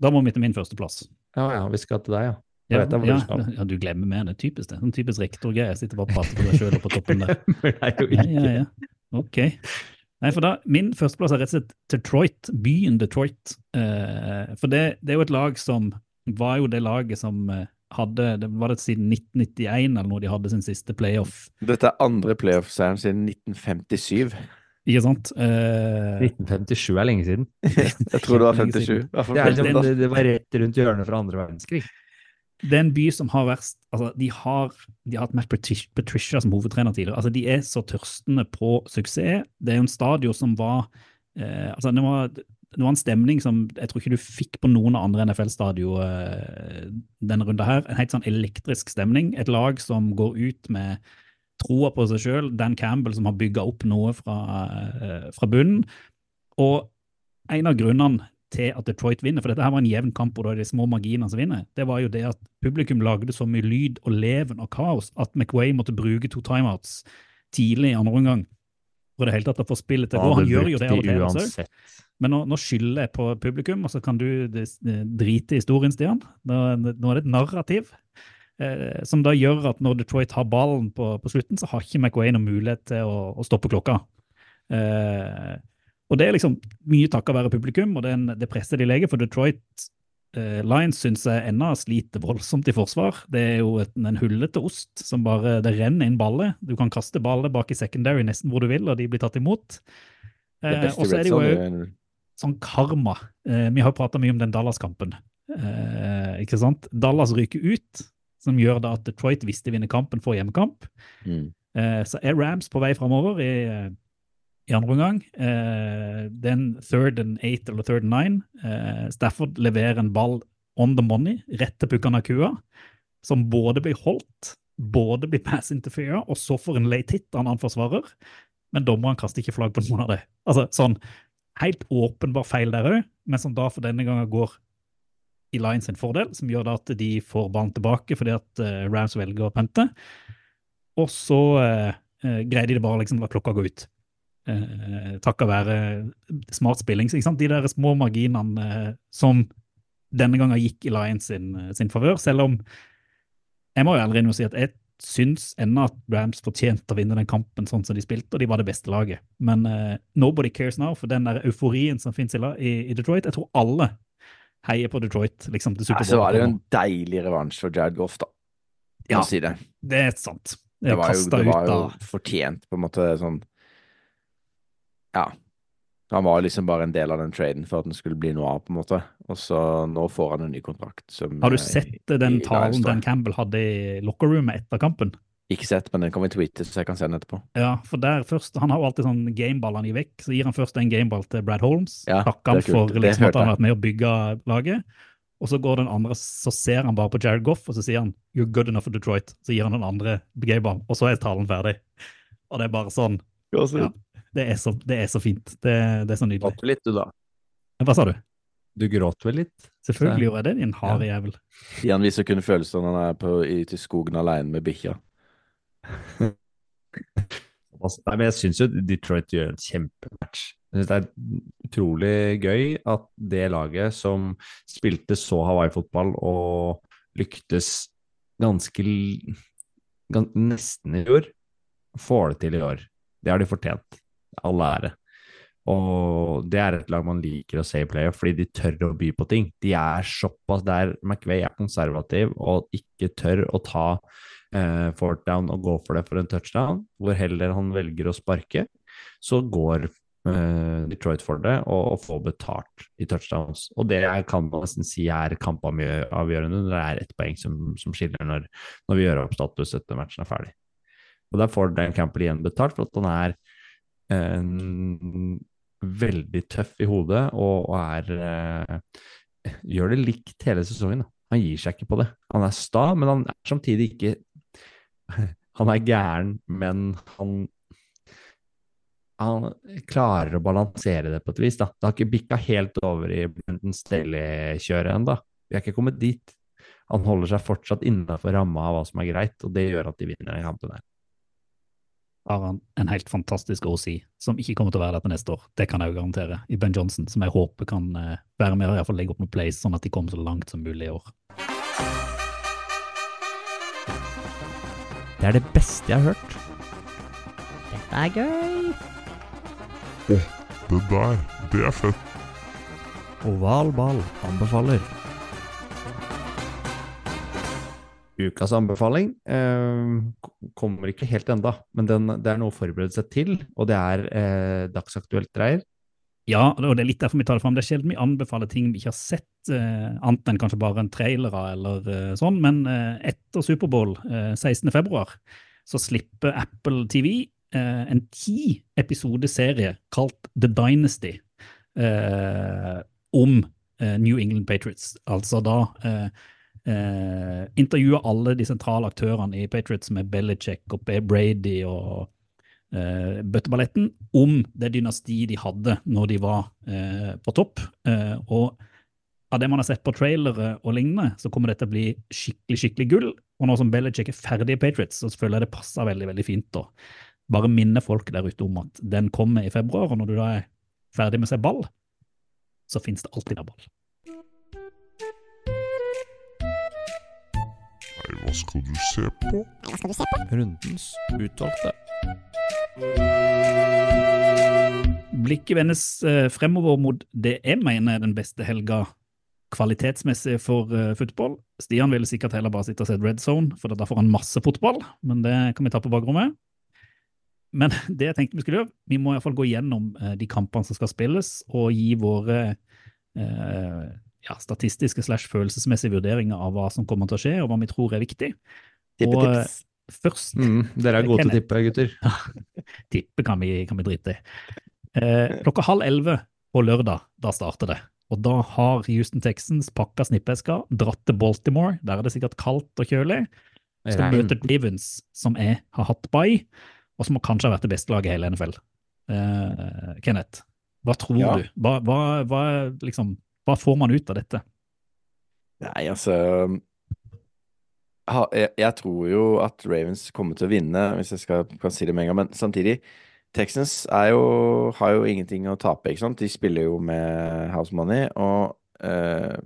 Speaker 1: da må vi til min førsteplass.
Speaker 2: Ja ja, vi skal til deg, ja.
Speaker 1: Ja, ja,
Speaker 2: du skal.
Speaker 1: ja, du glemmer meg, det er typisk det. Sånn typisk rektorgreie. Sitter bare og prater for deg sjøl og på toppen der.
Speaker 2: Er jo
Speaker 1: Ja, ja. Ok. Nei, for da, Min førsteplass er rett og slett Detroit, byen Detroit. Eh, for det, det er jo et lag som var jo det laget som eh, hadde det Var det siden 1991 eller noe de hadde sin siste playoff?
Speaker 3: Dette er andre playoff-seieren siden 1957.
Speaker 1: Ikke sant? Eh,
Speaker 2: 1957 er lenge siden.
Speaker 3: Jeg tror det var 57.
Speaker 1: siden.
Speaker 3: I hvert fall
Speaker 2: Det, er liksom,
Speaker 3: 58.
Speaker 2: det, det var rett rundt hjørnet fra andre verdenskrig.
Speaker 1: Det er en by som har verst altså De har, de har hatt Matt Patricia, som hovedtrener tidligere. altså De er så tørstende på suksess. Det er jo en stadion som var eh, altså det var, det var en stemning som jeg tror ikke du fikk på noen andre NFL-stadion eh, denne runden her. En helt sånn elektrisk stemning. Et lag som går ut med troa på seg sjøl. Dan Campbell som har bygga opp noe fra, eh, fra bunnen. Og en av grunnene til at Detroit vinner, for dette her var en jevn kamp, og det er de små marginer som vinner, det var jo det at publikum lagde så mye lyd og leven og kaos at McWay måtte bruke to timeouts tidlig i andre omgang for det hele tatt å få spillet til å gå. Han gjør jo det av og til. Men nå, nå skylder jeg på publikum, og så kan du det- det- drite i historien, Stian. Nå, nå er det et narrativ eh, som da gjør at når Detroit har ballen på, på slutten, så har ikke McWay noen mulighet til å, å stoppe klokka. Eh, og det er liksom mye takket være publikum og den, det presset de legger, for Detroit eh, Lions syns jeg ennå sliter voldsomt i forsvar. Det er jo et, en hullete ost som bare Det renner inn baller. Du kan kaste baller bak i secondary nesten hvor du vil, og de blir tatt imot. Eh, og så er det jo
Speaker 3: en-
Speaker 1: sånn karma. Eh, vi har prata mye om den Dallas-kampen. Eh, ikke sant? Dallas ryker ut, som gjør da at Detroit, hvis de vinner kampen, får hjemmekamp.
Speaker 3: Mm.
Speaker 1: Eh, så er Rams på vei framover i, eh, i andre omgang. Eh, det er en third and eight eller third and nine. Eh, Stafford leverer en ball on the money, rett til pukkene av kua, som både blir holdt, både blir pass interfere, og så får en late hit av en annen forsvarer. Men dommeren kaster ikke flagg på noen av det. Altså sånn helt åpenbar feil der òg, men som da for denne gangen går i Lions sin fordel, som gjør da at de får ballen tilbake fordi at uh, Rams velger å pente. Og så uh, uh, greier de det bare liksom la klokka gå ut. Eh, takket være smart spilling. Ikke sant? De der små marginene eh, som denne gangen gikk i Lions sin, eh, sin favør, selv om jeg må jo ærlig si at jeg syns ennå at Rams fortjente å vinne den kampen sånn som de spilte, og de var det beste laget. Men eh, nobody cares now, for den der euforien som finnes i, i, i Detroit, jeg tror alle heier på Detroit liksom til
Speaker 3: Ja,
Speaker 1: Superbowl.
Speaker 3: så var det jo en deilig revansj for Jared Goff, da.
Speaker 1: Ja.
Speaker 3: Si det.
Speaker 1: Det er sant.
Speaker 3: Det var jo, det var jo fortjent, på en måte, sånn Ja. Han var liksom bare en del av den traden for at den skulle bli noe av, på en måte. Og så nå får han en ny kontrakt som
Speaker 1: Har du
Speaker 3: eh,
Speaker 1: sett den
Speaker 3: i
Speaker 1: talen Dan Campbell hadde i lockerroomet etter kampen?
Speaker 3: Ikke sett, men den kommer i tweete, så jeg kan se den etterpå.
Speaker 1: Ja, for der først, Han har jo alltid sånn gameball han gir vekk. Så gir han først en gameball til Brad Holmes.
Speaker 3: Ja,
Speaker 1: takker han for liksom, at han har vært med å bygge laget. Og så går den andre, så ser han bare på Jared Goff, og så sier han 'You're good enough for Detroit'. Så gir han den andre gameball, og så er talen ferdig. Og det er bare sånn ja, det, er så, det er så fint. Det, det er så nydelig.
Speaker 3: Gråt litt, du, da.
Speaker 1: Hva sa du?
Speaker 2: Du gråt vel litt?
Speaker 1: Selvfølgelig gjorde jeg det, din harde jævel.
Speaker 3: Stian viser kun følelser når han er på, i, til skogen alene med bikkja.
Speaker 2: Nei, men jeg syns jo Detroit gjør en kjempematch. Jeg synes det er utrolig gøy at det laget som spilte så Hawaii-fotball og lyktes ganske gans, nesten i fjor, får det til i år. Det har de fortjent. All ære. Og det er et lag man liker å se i playoff, fordi de tør å by på ting. De er såpass der McVay er konservativ og ikke tør å ta eh, fourth down og gå for det for en touchdown, hvor heller han velger å sparke, så går eh, Detroit for det og, og får betalt i touchdowns. Og det kan man nesten si er kampavgjørende. Det er ett poeng som, som skiller når, når vi gjør opp status etter matchen er ferdig. Og der får Dan Campbell igjen betalt for at han er veldig tøff i hodet og, og er eh, gjør det likt hele sesongen. Da. Han gir seg ikke på det. Han er sta, men han er samtidig ikke Han er gæren, men han han klarer å balansere det på et vis. da. Det har ikke bikka helt over i Brenton Staley-kjøret ennå. Vi er ikke kommet dit. Han holder seg fortsatt innafor ramma av hva som er greit, og det gjør at de vinner den kampen her.
Speaker 1: Har han en helt fantastisk OC, som ikke kommer til å være der til neste år. Det kan jeg jo garantere. I Ben Johnson, som jeg håper kan eh, være med og i hvert fall legge opp noen plays, sånn at de kommer så langt som mulig i år.
Speaker 5: Det er det beste jeg har hørt.
Speaker 4: Dette er gøy.
Speaker 6: Det der, det er fett.
Speaker 5: Oval ball anbefaler.
Speaker 2: Ukas anbefaling eh, kommer ikke helt enda, men den, det er noe å forberede seg til, og det er eh, dagsaktuelt dreier.
Speaker 1: Ja, og det er litt derfor vi tar det fram. Det er sjelden vi anbefaler ting vi ikke har sett, eh, annet enn kanskje bare en trailer av eller eh, sånn. Men eh, etter Superbowl eh, 16. februar så slipper Apple TV eh, en ti episodeserie kalt The Dynasty om New England Patriots. Altså da eh, eh, alle de sentrale aktørene i Patriots med Belichick og Brady og eh, bøtteballetten om det dynastiet de hadde når de var eh, på topp. Eh, og av det man har sett på trailere og lignende, så kommer dette til å bli skikkelig skikkelig gull. Og nå som Belichick er ferdig i Patriots, så føler jeg det passer veldig veldig fint å bare minne folk der ute om at den kommer i februar. Og når du da er ferdig med å se ball, så finnes det alltid der ball.
Speaker 6: Hva skal du se på?
Speaker 4: Hva skal du se på?
Speaker 5: Rundens utvalgte.
Speaker 1: Blikket vendes eh, fremover mot det jeg mener er den beste helga kvalitetsmessig for uh, fotball. Stian ville sikkert heller bare sitte og se Red Zone, for da får han masse fotball, men det kan vi ta på bakrommet. Men det jeg tenkte vi skulle gjøre, vi må iallfall gå gjennom eh, de kampene som skal spilles, og gi våre eh, ja, statistiske slash følelsesmessige vurderinger av hva som kommer til å skje, og hva vi tror er viktig.
Speaker 3: Tippetips.
Speaker 1: Først
Speaker 2: Mm, dere er gode til å tippe, gutter.
Speaker 1: Tippe kan vi, kan vi drite i. Eh, klokka halv elleve på lørdag, da starter det. Og da har Houston Texans pakka snippesker, dratt til Baltimore, der er det sikkert kaldt og kjølig. Skal
Speaker 2: møter
Speaker 1: møte Ravens, som jeg har hatt by, og som kanskje har vært det beste laget i hele NFL. Eh, Kenneth, hva tror
Speaker 3: Ja.
Speaker 1: du? Hva, hva, hva, liksom, hva får man ut av dette?
Speaker 3: Nei, altså jeg, tror jo at Ravens kommer til å vinne, hvis jeg skal, kan si det med en gang. Men samtidig, Texans jo, har jo ingenting å tape, ikke sant? De spiller jo med house money, og eh,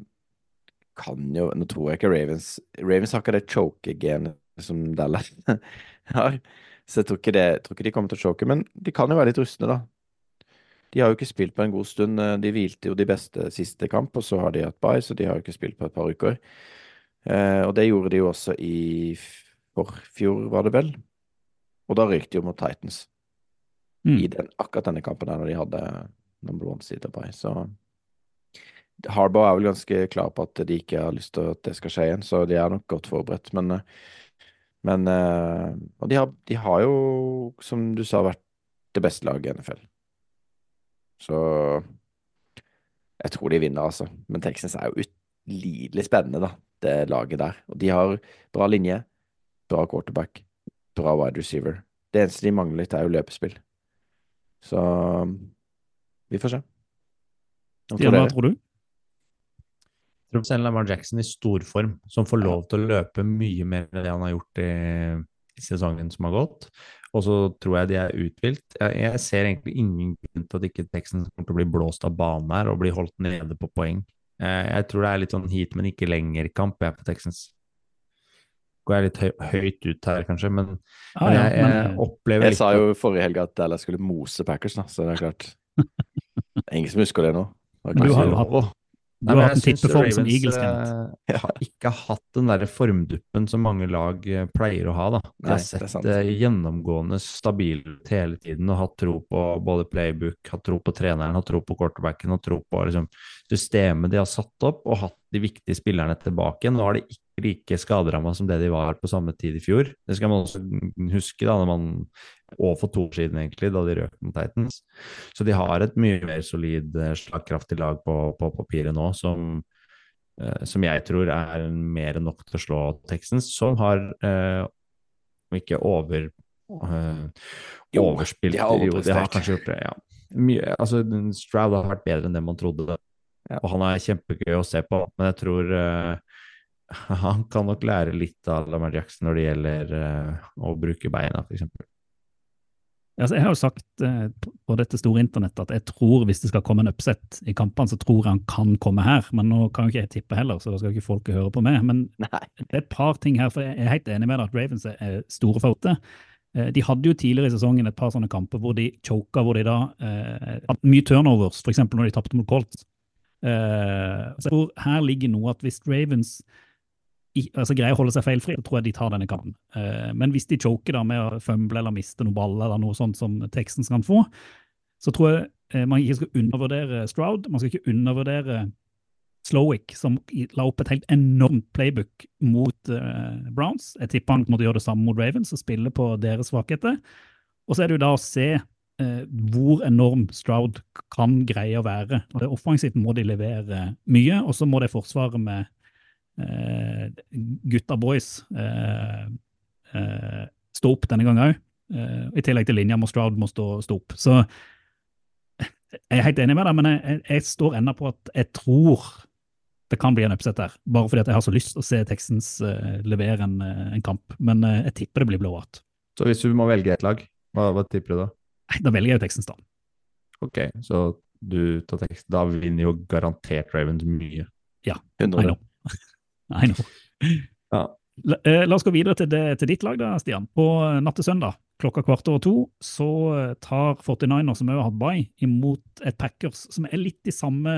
Speaker 3: kan jo Nå tror jeg ikke Ravens Ravens har ikke det choke-genet som Dallas har. Så jeg tror ikke, det, tror ikke de kommer til å choke, men de kan jo være litt rustne, da. De har jo ikke spilt på en god stund. eh, De hvilte jo de beste siste kamp, og så har de hatt bye, så de har jo ikke spilt på et par uker. Eh, og det gjorde de jo også i forfjor, var det vel. Og da røyk de jo mot Titans
Speaker 1: Mm.
Speaker 3: i den, akkurat denne kampen der når de hadde number one seed bye. Så Harbaugh er vel ganske klar på at de ikke har lyst til at det skal skje igjen, så de er nok godt forberedt. Men, eh, men eh, Og de har, de har jo, som du sa, vært det beste laget i NFL. Så jeg tror de vinner, altså. Men Texans er jo utlidelig spennende, da, det laget der. Og de har bra linje, bra quarterback, bra wide receiver. Det eneste de mangler litt, er jo løpespill. Så vi får se. Hva tror
Speaker 1: du?
Speaker 2: Jeg tror selv Lamar Jackson i storform, som får lov til å løpe mye mer enn det han har gjort i, i sesongen som har gått. Og så tror jeg de er uthvilt. Jeg, jeg ser egentlig ingen grunn til at ikke Texans kommer til å bli blåst av banen her og bli holdt nede på poeng. Eh, jeg tror det er litt sånn hit, men ikke lenger-kamp jeg er på Texans. Går jeg litt høy, høyt ut her, kanskje, men,
Speaker 1: Ah,
Speaker 2: men jeg, jeg
Speaker 1: men,
Speaker 2: opplever
Speaker 3: Jeg
Speaker 2: litt
Speaker 3: sa jo forrige helg at Dallas skulle mose Packers, da, så det er klart. Det er ingen som husker det nå. Det
Speaker 1: du har jo hatt-. Du
Speaker 2: Nei,
Speaker 1: har hatt en tippeform som Eagles, Kenneth.
Speaker 2: Uh, har ikke hatt den der formduppen som mange lag eh, pleier å ha. da. De har sett
Speaker 3: det
Speaker 2: eh, gjennomgående stabilt hele tiden og hatt tro på både playbook, hatt tro på treneren, hatt tro på quarterbacken, hatt tro på liksom, systemet de har satt opp, og hatt de viktige spillerne tilbake. Nå er de ikke like skaderamma som det de var på samme tid i fjor. Det skal man også huske, da, når man og for to år siden, egentlig, da de røk mot Titans. Så de har et mye mer solid, eh, slagkraftig lag på, på papiret nå, som, eh, som jeg tror er mer enn nok til å slå Texans, som har eh, ikke over eh,
Speaker 3: Jo,
Speaker 2: overspilt
Speaker 3: de har
Speaker 2: Jo, de har kanskje gjort det, ja. Mye, altså, Stroud har vært bedre enn det man trodde, og han er kjempegøy å se på, men jeg tror eh, han kan nok lære litt av Lamar Jackson når det gjelder eh, å bruke beina, f.eks.
Speaker 1: Altså, jeg har jo sagt eh, på- dette store internettet at jeg tror hvis det skal komme en upset i kampene, så tror jeg han kan komme her. Men nå kan jo ikke jeg tippe heller, så da skal ikke folk høre på meg. Men
Speaker 3: Nei.
Speaker 1: det er et par ting her, for jeg er helt enig med deg at Ravens er- store favoritter. Eh, De hadde jo tidligere i sesongen et par sånne kamper hvor de choka, hvor de da eh, hadde mye turnovers, f.eks. når de tapte mot Colts. Eh, så jeg tror her ligger noe at hvis Ravens altså, greier å holde seg feilfri, så tror jeg de tar denne kampen. Eh, men hvis de choker da med å fumble eller miste noen baller eller noe sånt som Texans kan få, så tror jeg eh, man ikke skal undervurdere Stroud. Man skal ikke undervurdere Slowick, som la opp et helt enormt playbook mot eh, Browns. Jeg tipper han måtte gjøre det samme mot Ravens og spille på deres svakheter. Og så er det jo da å se hvor enorm Stroud kan greie å være. Og det Offensivt må de levere mye, og så må det forsvaret med gutta boys eh, eh, stå opp denne gangen òg. Eh, I tillegg til linja må Stroud må stå, stå opp. Så jeg er helt enig med deg, men jeg, jeg, jeg står ennå på at jeg tror det kan bli en upset der. Bare fordi at jeg har så lyst til å se Texans eh, levere en, eh, en kamp. Men eh, jeg tipper det blir blowout.
Speaker 2: Så hvis du må velge et lag, hva, hva tipper du da?
Speaker 1: Da velger jeg jo Texans, da.
Speaker 2: Ok, så du tar tekst. Da vinner jo garantert Ravens mye.
Speaker 1: I
Speaker 3: 100.
Speaker 1: know. I know.
Speaker 2: Ja.
Speaker 1: La, eh, la oss gå videre til, det, til ditt lag, da, Stian. På eh, natt til søndag klokka kvart over to så eh, tar 49ers, som også har hatt bye, imot et Packers som er litt i samme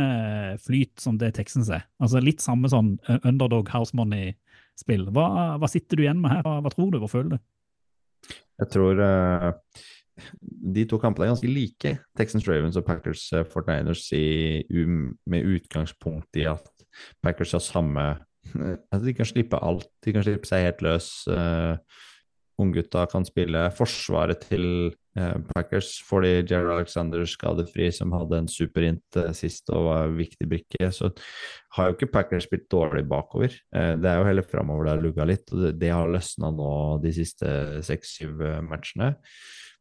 Speaker 1: flyt som det Texans er. Altså litt samme sånn underdog house money-spill. Hva, hva sitter du igjen med her? Hva, hva tror du? Hva føler du?
Speaker 2: Jeg tror uh, de to kampene er ganske like, Texans Ravens og Packers uh, 49ers, i, um, med utgangspunkt i at Packers har samme de kan slippe alt. De kan slippe seg helt løs. Uh, Unggutta kan spille. Forsvaret til uh, Packers får de Jerry Alexander skadefri, som hadde en superint uh, sist og var en viktig brikke. Så har jo ikke Packers spilt dårlig bakover. Uh, det er jo heller framover det har lugga litt, og det, det har løsna nå de siste seks-syv matchene.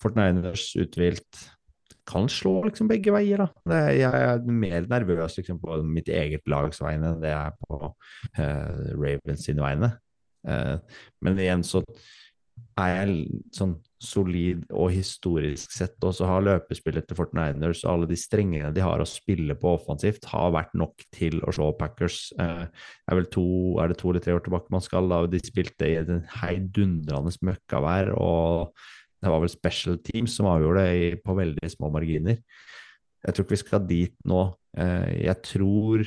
Speaker 2: Fortniners uthvilt kan slå liksom begge veier, da. Jeg er mer nervøs liksom, på mitt eget lags vegne enn det jeg er på uh, Ravens sine vegne. Uh, men igjen så er jeg sånn solid og historisk sett også har løpespillet til Fortniners og alle de strengene de har å spille på offensivt, har vært nok til å slå Packers. Uh, er, vel to, er det to eller tre år tilbake man skal, da de spilte i et heidundrende møkkavær, og det var vel special teams som avgjorde det i, på veldig små marginer. Jeg tror ikke vi skal dit nå. Eh, jeg tror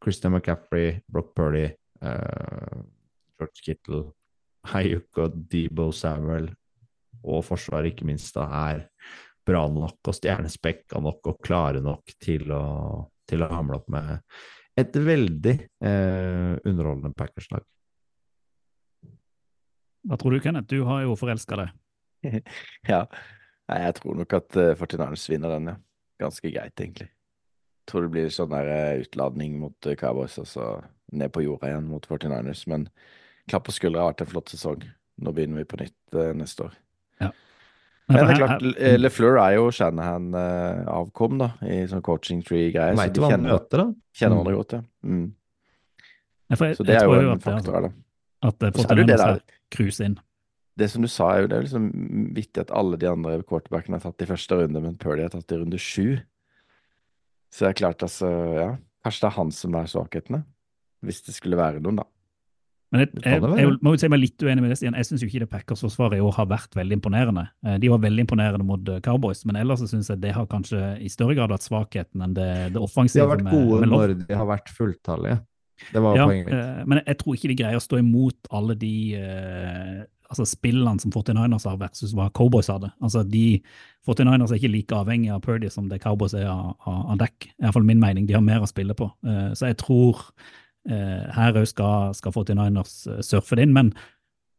Speaker 2: Christian McCaffrey, Brock Purdy, eh, George Kittle, Hayuk og Debo Samuel og Forsvaret ikke minst da er bra nok og stjernespekka nok og klare nok til å, til å hamle opp med et veldig eh, underholdende Packers-lag.
Speaker 1: Hva tror du, Kenneth? Du har jo forelska deg.
Speaker 3: Ja. Nei, jeg tror nok at uh, 49ers vinner den, ja. Ganske greit, egentlig. Jeg Tror det blir sånn der eh, utladning mot uh, Cowboys, og så ned på jorda igjen mot 49ers. Men klapp på skuldra har vært en flott sesong. Nå begynner vi på nytt uh, neste år. Men det er klart, Le- LeFleur er jo Shanahan-avkom, da, i sånn coaching tree-greier. Så
Speaker 2: Veit
Speaker 3: de
Speaker 2: du hva han
Speaker 3: kjenner,
Speaker 2: møter, da?
Speaker 3: kjenner
Speaker 2: Mm.
Speaker 3: hverandre godt, ja. Mm.
Speaker 1: Ja, jeg-
Speaker 3: Så det er jo en faktor her, da.
Speaker 1: At eh,
Speaker 3: Og så det jo det
Speaker 1: 49ers
Speaker 3: der-
Speaker 1: her cruiser inn.
Speaker 3: Det som du sa, er jo det er liksom vittig at alle de andre quarterbackene har tatt i første runde, men Purdy har tatt i runde sju. Så det er klart, altså, ja. Kanskje det er han som er svakhetene. Hvis det skulle være noen, da.
Speaker 1: Men jeg, jeg, jeg må jo si meg litt uenig med det, Stian. Jeg syns ikke det Packers-forsvaret i år har vært veldig imponerende. Eh, De var veldig imponerende mot eh, Cowboys, men ellers så syns jeg det har kanskje i større grad vært svakheten enn det, det
Speaker 2: De har vært gode når de har vært fulltallige. Det var
Speaker 1: Ja,
Speaker 2: poenget mitt.
Speaker 1: eh, men jeg tror ikke de greier å stå imot alle de eh, altså spillene som 49ers har versus hva Cowboys hadde. Altså de 49ers er ikke like avhengig av Purdy som det Cowboys er av, av, dekk. I hvert fall min mening. De har mer å spille på. Eh, så jeg tror her òg skal, skal 49ers eh, surfe det inn. Men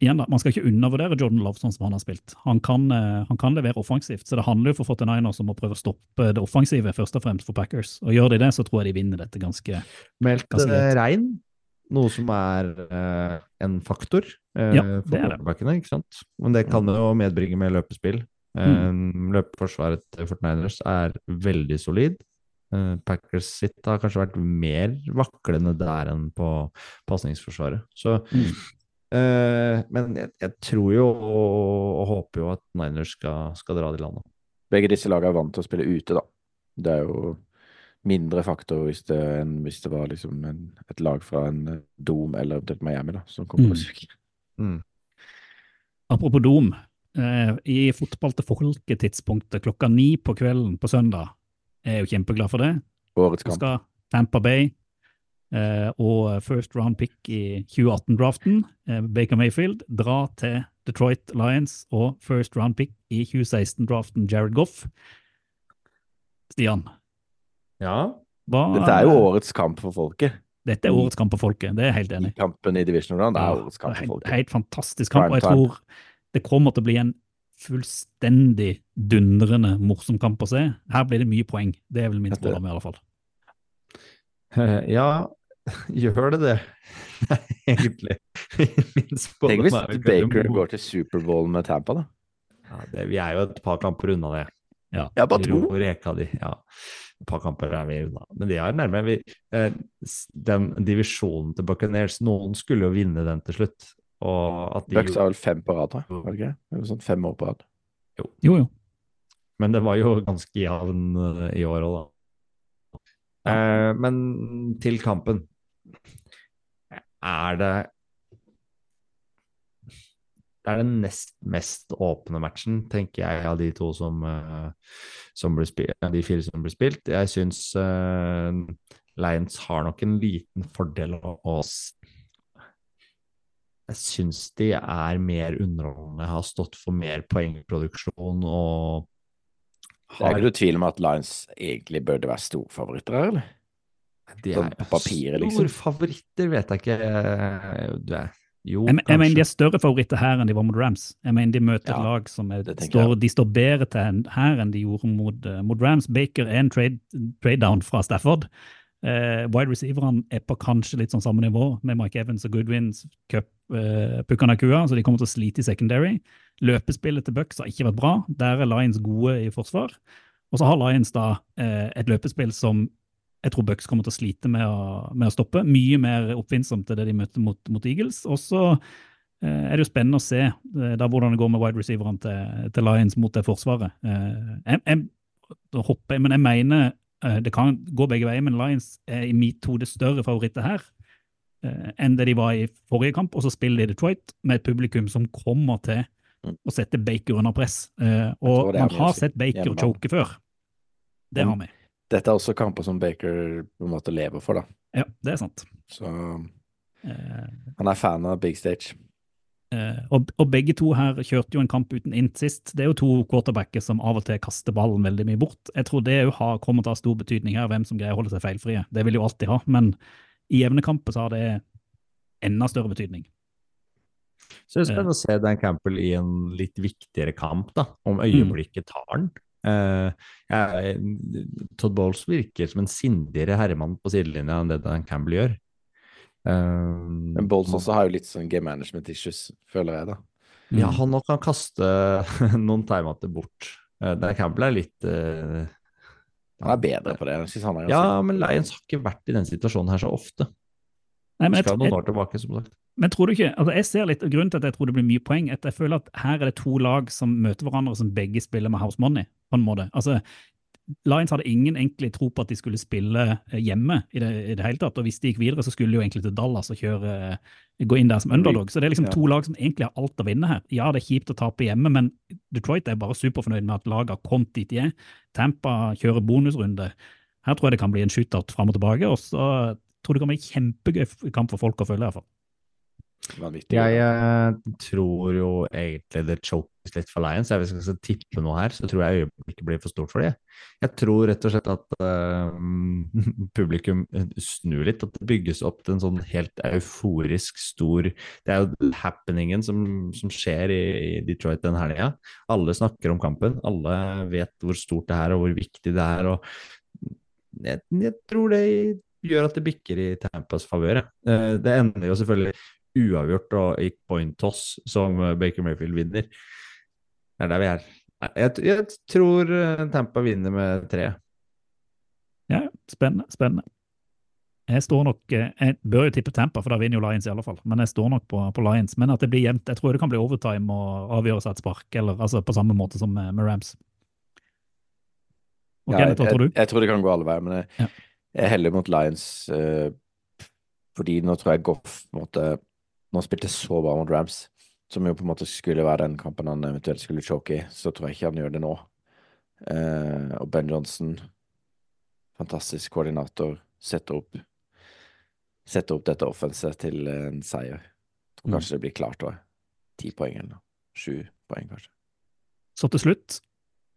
Speaker 1: igjen da, man skal ikke undervurdere Jordan Love sånn som han har spilt. Han kan, eh, han kan levere offensivt, så det handler jo for 49ers om å prøve å stoppe det offensive, først og fremst for Packers. Og gjør de det, så tror jeg de vinner dette ganske
Speaker 2: Meldt eh, regn, noe som er eh, en faktor eh,
Speaker 1: Ja,
Speaker 2: for
Speaker 1: er
Speaker 2: quarterbackene, ikke sant? Men det kan jo medbringe med løpespill. Eh, Løpeforsvaret til 49ers er veldig solid. Eh, Packers sitt har kanskje vært mer vaklende der enn på pasningsforsvaret. Så
Speaker 1: Mm.
Speaker 2: Eh, Men jeg, jeg tror jo og, og håper jo at Niners skal, skal dra det i landet.
Speaker 3: Begge disse lagene er vant til å spille ute, da. Det er jo mindre faktor hvis det, enn hvis det var liksom en, et lag fra en Dom Dome eller eventuelt Miami, da, som kom
Speaker 1: Mm.
Speaker 3: på besøk.
Speaker 2: Mm.
Speaker 1: Apropos Dom. Eh, I fotball til folket-tidspunktet klokka ni på kvelden på søndag. Jeg er jo kjempeglad for det.
Speaker 3: Årets
Speaker 1: Så
Speaker 3: kamp.
Speaker 1: skal Tampa Bay eh, og first round pick i 2018-draften, eh, Baker Mayfield, dra til Detroit Lions og first round pick i 2016-draften, Jared Goff. Stian,
Speaker 2: Ja.
Speaker 1: hva
Speaker 3: Dette er jo årets kamp for folket.
Speaker 1: Dette er årets kamp for folket, det er jeg helt enig i.
Speaker 3: Kampen i Division Round er årets kamp for
Speaker 1: helt,
Speaker 3: folket.
Speaker 1: helt fantastisk kamp, og jeg tror det kommer til å bli en fullstendig dundrende morsom kamp å se. Her blir det mye poeng. Det er vel min spådom, i alle fall.
Speaker 2: Eh, Ja, gjør det det? Nei, egentlig.
Speaker 3: Tenk hvis
Speaker 2: er
Speaker 3: Baker går til Superbowl med Tampa, da.
Speaker 2: ja, det, Vi er jo et par kamper unna det.
Speaker 1: Ja.
Speaker 3: Ja, bare to.
Speaker 2: Reka de. ja. Et par kamper er vi unna. Men de er nærme. Vi, eh, den divisjonen til Buccaneers, noen skulle jo vinne den til slutt. Og at de,
Speaker 3: Bucks har vel fem på rad, da? jeg. Var det ikke det? Det sånn fem år på rad.
Speaker 1: Jo, jo.
Speaker 2: Men det var jo ganske jevn eh, i år òg, da. Eh, men til kampen. Er det Det er den nest mest åpne matchen, tenker jeg, av de to som, eh, som blir spilt, de fire som blir spilt. Jeg syns uh, Lions har nok en liten fordel av oss. Jeg syns de er mer underholdende, har stått for mer poengproduksjon og
Speaker 3: Det er ikke noe tvil om at Lions egentlig burde være storfavoritter her, eller?
Speaker 2: De er
Speaker 3: på papiret, liksom.
Speaker 2: Storfavoritter vet jeg ikke. du er, jo,
Speaker 1: Jeg, jeg mener de er større favoritter her enn de var mot Rams. Jeg mener de møter et
Speaker 3: Ja,
Speaker 1: lag som er, står, de står bedre til en- her enn de gjorde mot, eh, mot Rams. Baker er en trade, trade down fra Stafford. Uh, wide receiverne er på kanskje litt sånn samme nivå med Mike Evans og Goodwins cup eh, av kua, så de kommer til å slite i secondary. Løpespillet til Bucks har ikke vært bra. Der er Lions gode i forsvar. Og så har Lions da uh, et løpespill som jeg tror Bucks kommer til å slite med å, med å stoppe. Mye mer oppfinnsomt til det de møtte mot, mot Eagles. Og så eh, er det jo spennende å se eh, da hvordan det går med wide receiverne til, til Lions mot det forsvaret. Eh, jeg, jeg, da hopper men jeg mener eh, det kan gå begge veier, men Lions er i mitt hode større favoritter her eh, enn det de var i forrige kamp. Og så spiller de Detroit med et publikum som kommer til
Speaker 3: Mm.
Speaker 1: å sette Baker under press. Eh, og man har sett Baker choke før. Det har vi.
Speaker 3: Dette er også kamper som Baker på en måte lever for, da.
Speaker 1: Ja, det er sant.
Speaker 3: Så
Speaker 1: Eh,
Speaker 3: han er fan av big stage.
Speaker 1: Uh, og, og begge to her kjørte jo en kamp uten int sist. Det er jo to quarterbacker som av og til kaster ballen veldig mye bort. Jeg tror det har, kommer til å ha stor betydning her, hvem som greier å holde seg feilfrie. Det vil jo alltid ha, men i jevne kamper så har det enda større betydning.
Speaker 2: Så det er spennende å se Dan Campbell i en litt viktigere kamp, da, om øyeblikket tar den. Eh, jeg, Todd Bowles virker som en sindigere herremann på sidelinja enn det Dan Campbell gjør. Uh,
Speaker 3: Men Bowles også har jo litt sånn game management issues, føler jeg, da.
Speaker 2: Ja, han nok kan kaste noen timeouter bort. Uh, Dan Campbell er litt uh,
Speaker 3: Han er bedre på det. Jeg synes han er
Speaker 2: Ja, men Lions har ikke vært i den situasjonen her så ofte.
Speaker 1: Nei, men jeg,
Speaker 2: Skal noen år tilbake, som sagt.
Speaker 1: Men tror du ikke, altså jeg ser litt, Grunnen til at jeg tror det blir mye poeng, at jeg føler at her er det to lag som møter hverandre som begge spiller med house money. på en måte. Altså, Lions hadde ingen egentlig tro på at de skulle spille eh, hjemme i det, i det hele tatt. og Hvis de gikk videre, så skulle de jo egentlig til Dallas og kjøre, eh, gå inn der som underdog. Så det er liksom to lag som egentlig har alt å vinne her. Ja, det er kjipt å tape hjemme, men Detroit er bare superfornøyd med at laget har kommet dit de er. Tampa kjører bonusrunde. Her tror jeg det kan bli en shootout fram og tilbake. og så tror jeg det kan bli en kjempegøy kamp for folk å følge. i hvert fall.
Speaker 3: Vanvittig.
Speaker 2: Jeg eh, tror jo egentlig det chokes litt for Lions. Hvis jeg skal tippe noe her, så tror jeg øyeblikket blir for stort for dem. Jeg tror rett og slett at uh, publikum snur litt, at det bygges opp til en sånn helt euforisk stor Det er jo happeningen som, som skjer i, i Detroit den helga. Alle snakker om kampen, alle vet hvor stort det er og hvor viktig det er. og jeg, jeg tror det gjør at det bikker i Tampas favør. Eh, Det ender jo selvfølgelig uavgjort og i point toss som eh, Baker Mayfield vinner. Det er der vi er. Jeg, jeg tror eh, Tampa vinner med tre.
Speaker 1: Ja, spennende. spennende. Jeg står nok, eh, jeg bør jo tippe Tampa, for da vinner jo Lions i alle fall. Men jeg står nok på, på Lions. Men at det blir jevnt. Jeg tror det kan bli overtime og avgjøres av et spark, eller altså på samme måte som med, med Rams. Okay,
Speaker 3: Ja,
Speaker 1: jeg,
Speaker 3: jeg,
Speaker 1: tror
Speaker 3: jeg, tror det kan gå alle veier, men jeg,
Speaker 1: Ja.
Speaker 3: jeg heller mot Lions Uh, fordi nå tror jeg Goff på en han spilte så bra mot Rams, som jo på en måte skulle være den kampen han eventuelt skulle choke i, så tror jeg ikke han gjør det nå. Eh, og Ben Johnson, fantastisk koordinator, setter opp setter opp dette offenset til en seier. Og kanskje
Speaker 1: Mm.
Speaker 3: kanskje det blir klart òg. Ti poeng eller noe. Sju poeng, kanskje.
Speaker 1: Så til slutt,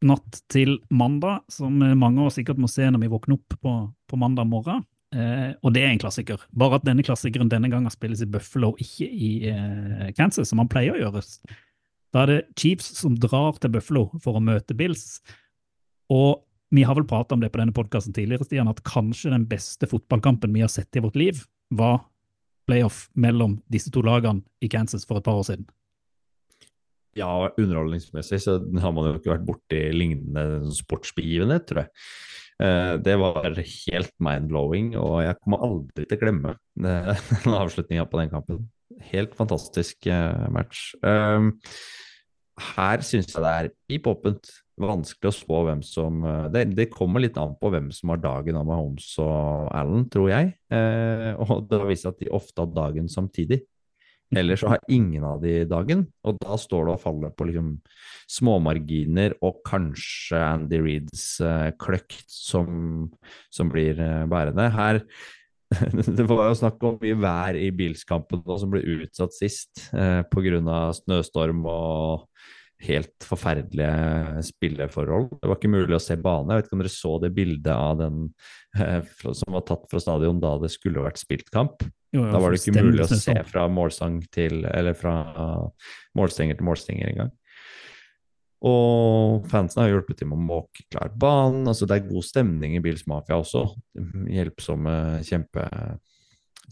Speaker 1: natt til mandag, som mange av oss sikkert må se når vi våkner opp på, på mandag morgen. Eh, og det er en klassiker. Bare at denne klassikeren denne gangen spilles i Buffalo, ikke i eh, Kansas, som han pleier å gjøre. Da er det Chiefs som drar til Buffalo for å møte Bills. Og vi har vel pratet om det på denne podkasten tidligere, Stian, at kanskje den beste fotballkampen vi har sett i vårt liv, var playoff mellom disse to lagene i Kansas for et par år siden.
Speaker 2: Ja, underholdningsmessig så har man jo ikke vært borti lignende sportsbegivenhet, tror jeg. Eh, Det var helt mind-blowing, og jeg kommer aldri til å glemme eh, den avslutninga på den kampen. Helt fantastisk eh, match. Um, Her syns jeg det er pip åpent. Vanskelig å spå hvem som eh, det, det kommer litt an på hvem som har dagen av Mahomes og Allen, tror jeg. Eh, og det seg at de ofte har dagen samtidig. Eller så har ingen av de dagen, og da står det og faller på liksom småmarginer og kanskje Andy Reeds uh, kløkt som, som blir uh, bærende. Her det var jo snakk om mye vær i bilskampen og som ble utsatt sist eh, pga. snøstorm og helt forferdelige spilleforhold. Det var ikke mulig å se bane. Jeg vet ikke om dere så det bildet av den eh, som var tatt fra stadion da det skulle vært spilt kamp.
Speaker 1: Jo, jo,
Speaker 2: Da var det ikke mulig å se fra målsang til Eller fra målstenger til målstenger engang. Og fansen har hjulpet til med å måke klar banen. Altså, det er god stemning i Bills Mafia også. Hjelpsomme kjempe,